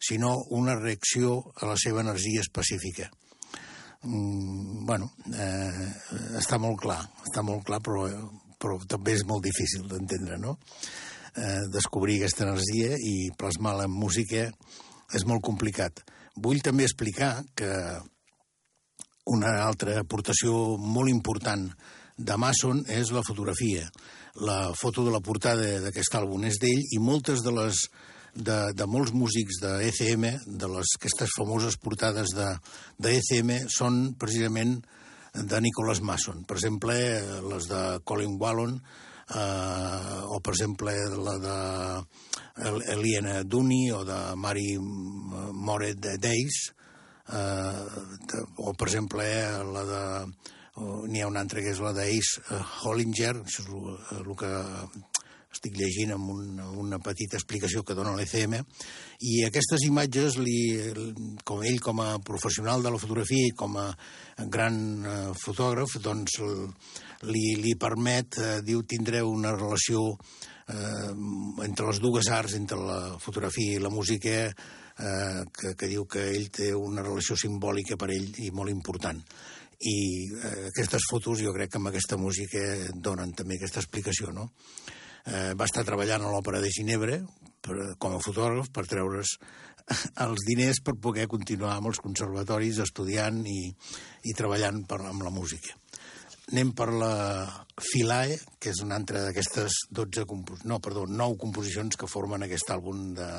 sinó una reacció a la seva energia específica. Mm, bueno, eh, està molt clar, està molt clar, però però també és molt difícil d'entendre, no? Eh, descobrir aquesta energia i plasmar-la en música és molt complicat. Vull també explicar que una altra aportació molt important de Mason és la fotografia. La foto de la portada d'aquest àlbum és d'ell i moltes de les de, de molts músics de ECM, de les aquestes famoses portades de, de ECM, són precisament de Nicholas Mason. Per exemple, les de Colin Wallon, eh, o per exemple la de Eliana Dooney o de Mary Moret Days, eh, o per exemple la de n'hi ha una altra que és la d'Ace Hollinger, això és el que estic llegint amb, un, una petita explicació que dona l'ECM, i aquestes imatges, li, com ell com a professional de la fotografia i com a gran eh, fotògraf, doncs li, li permet, eh, diu, tindreu una relació eh, entre les dues arts, entre la fotografia i la música, eh, que, que diu que ell té una relació simbòlica per ell i molt important i eh, aquestes fotos jo crec que amb aquesta música donen també aquesta explicació, no? Eh, va estar treballant a l'Òpera de Ginebra per, com a fotògraf per treure's els diners per poder continuar amb els conservatoris estudiant i, i treballant per, amb la música. Anem per la Filae, que és una altra d'aquestes 12 compos... no, perdó, 9 composicions que formen aquest àlbum de,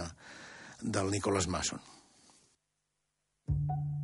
del Nicholas Mason. thank you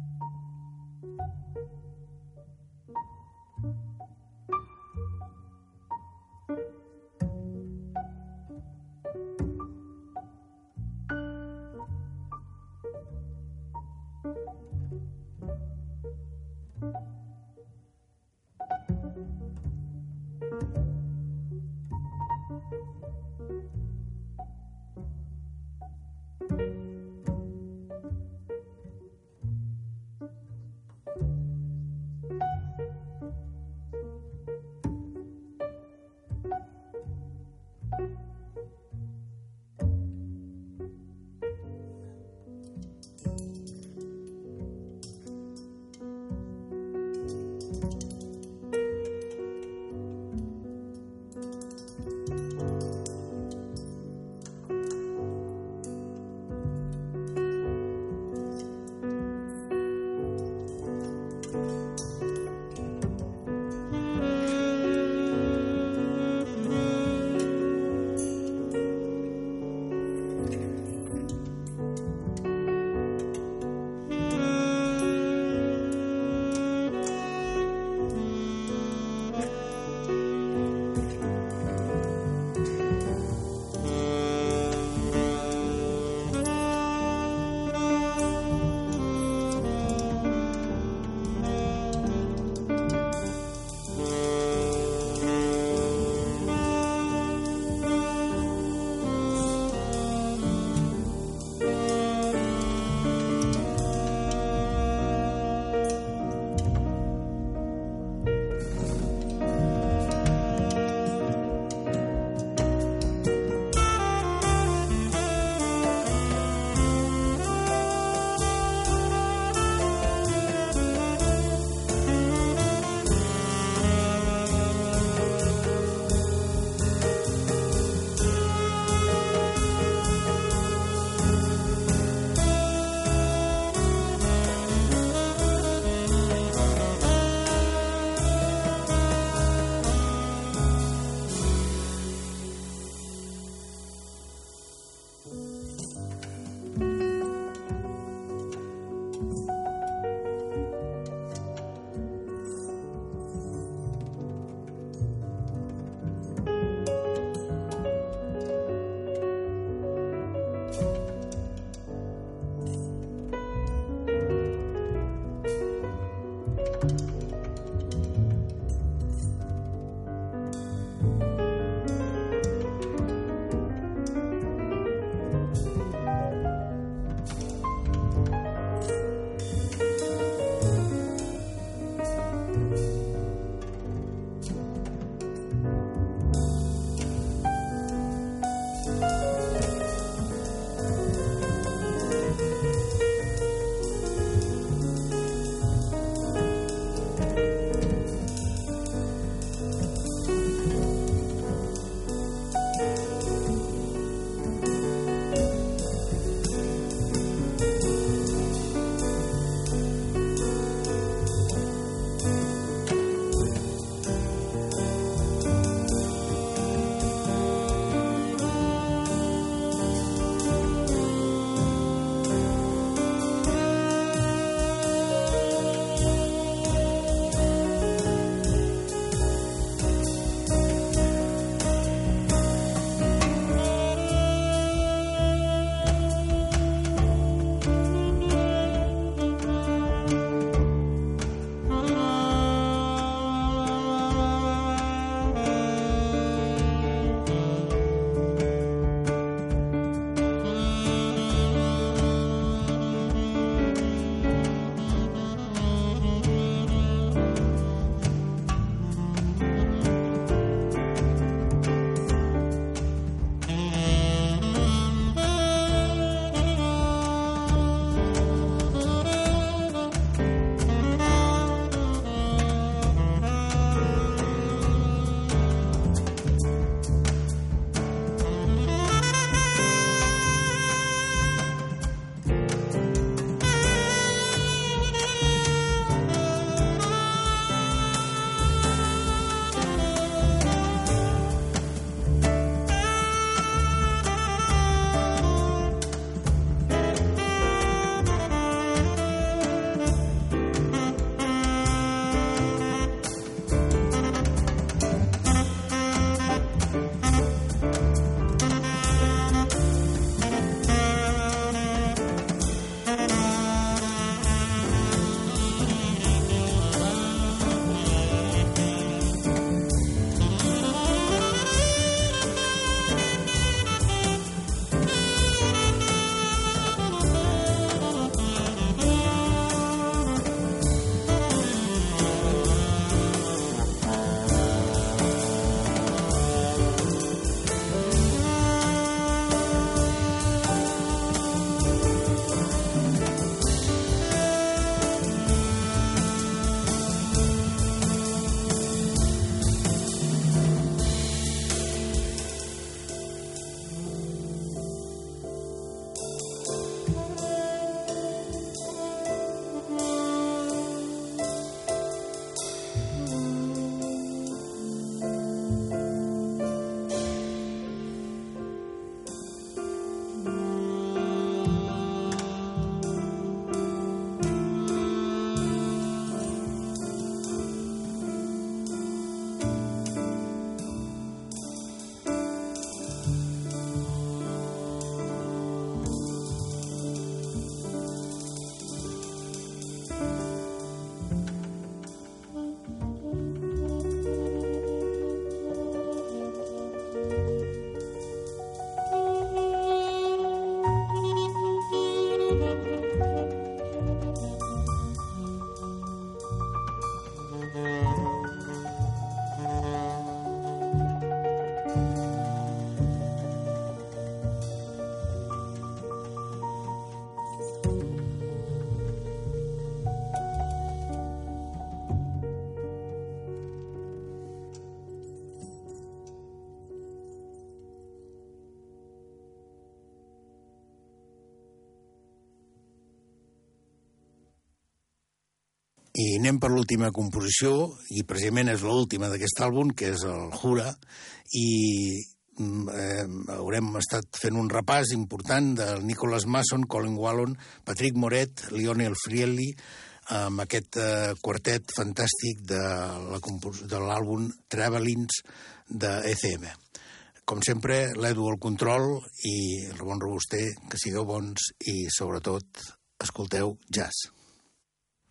I anem per l'última composició, i precisament és l'última d'aquest àlbum, que és el Jura, i mm, eh, haurem estat fent un repàs important de Nicholas Mason, Colin Wallon, Patrick Moret, Lionel Frielli, amb aquest eh, quartet fantàstic de l'àlbum Travelings de ECM. Com sempre, l'Edu al control i el bon robuster, que sigueu bons i, sobretot, escolteu jazz.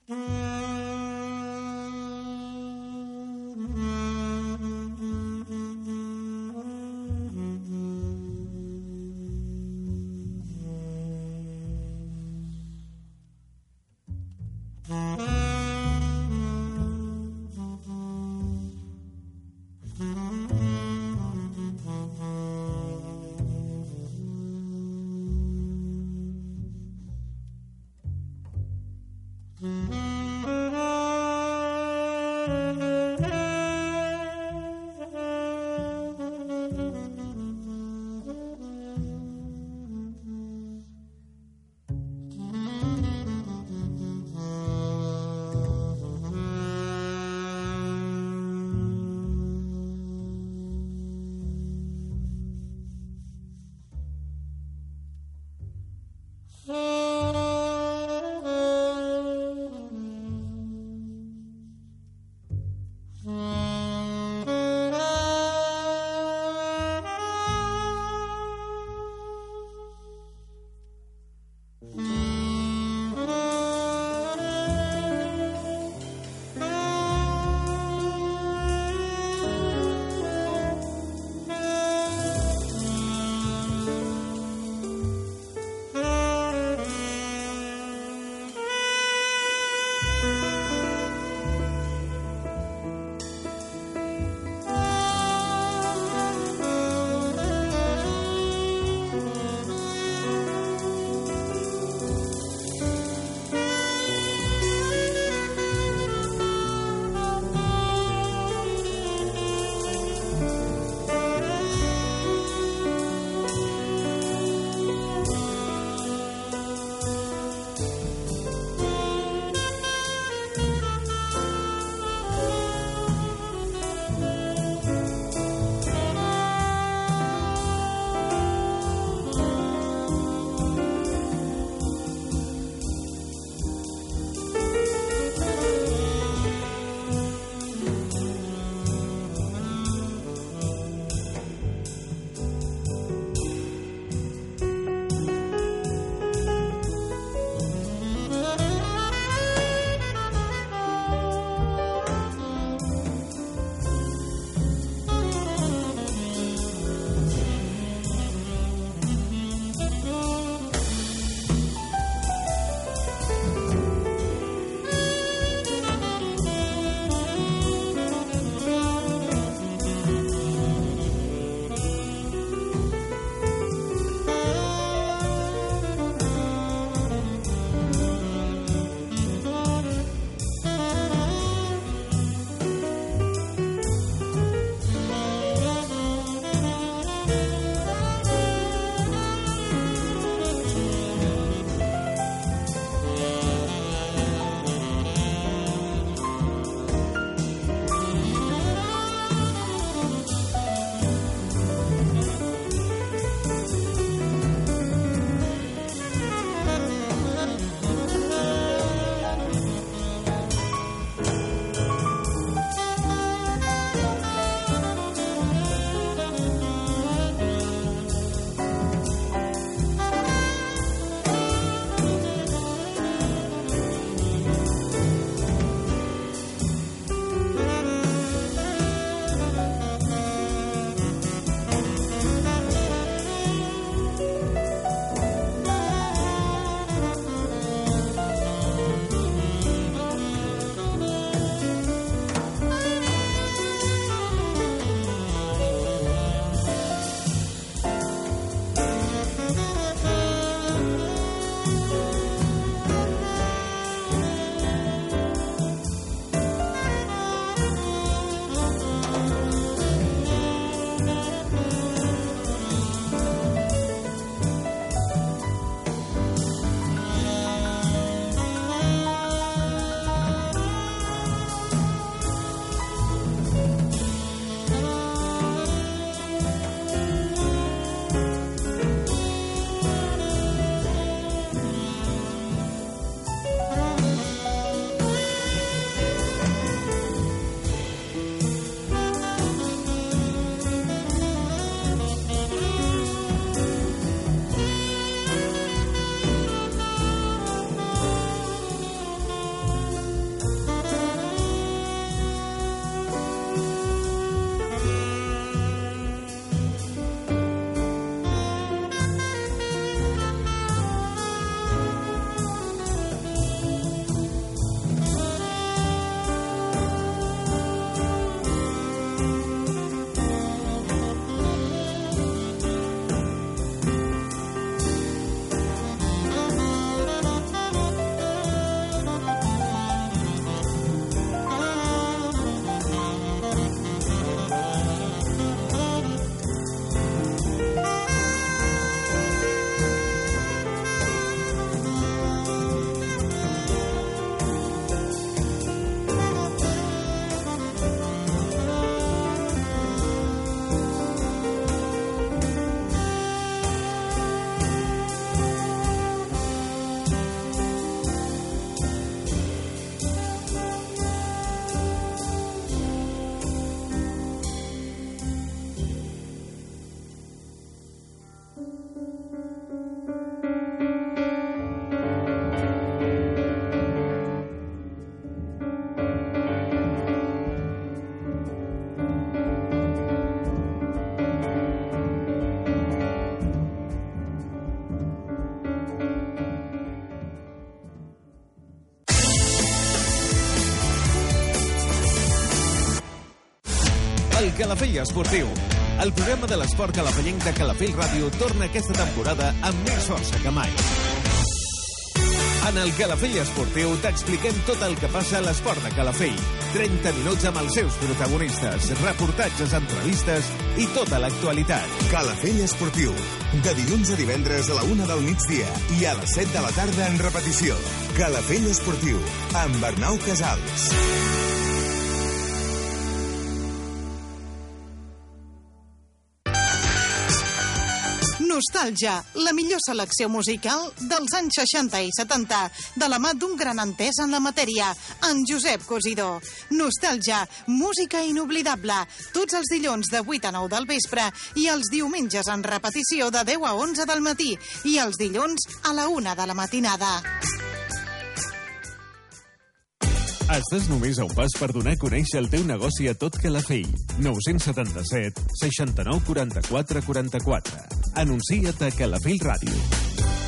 Mm-hmm. Calafell Esportiu. El programa de l'esport calafellenc de Calafell Ràdio torna aquesta temporada amb més força que mai. En el Calafell Esportiu t'expliquem tot el que passa a l'esport de Calafell. 30 minuts amb els seus protagonistes, reportatges, entrevistes i tota l'actualitat. Calafell Esportiu. De dilluns a divendres a la una del migdia i a les 7 de la tarda en repetició. Calafell Esportiu, amb Arnau Casals. Nostàlgia, la millor selecció musical dels anys 60 i 70, de la mà d'un gran entès en la matèria, en Josep Cosidó. Nostàlgia, música inoblidable, tots els dilluns de 8 a 9 del vespre i els diumenges en repetició de 10 a 11 del matí i els dilluns a la 1 de la matinada. Estàs només a un pas per donar a conèixer el teu negoci a tot Calafell. 977 69 44 44. Anuncia't a Calafell Ràdio.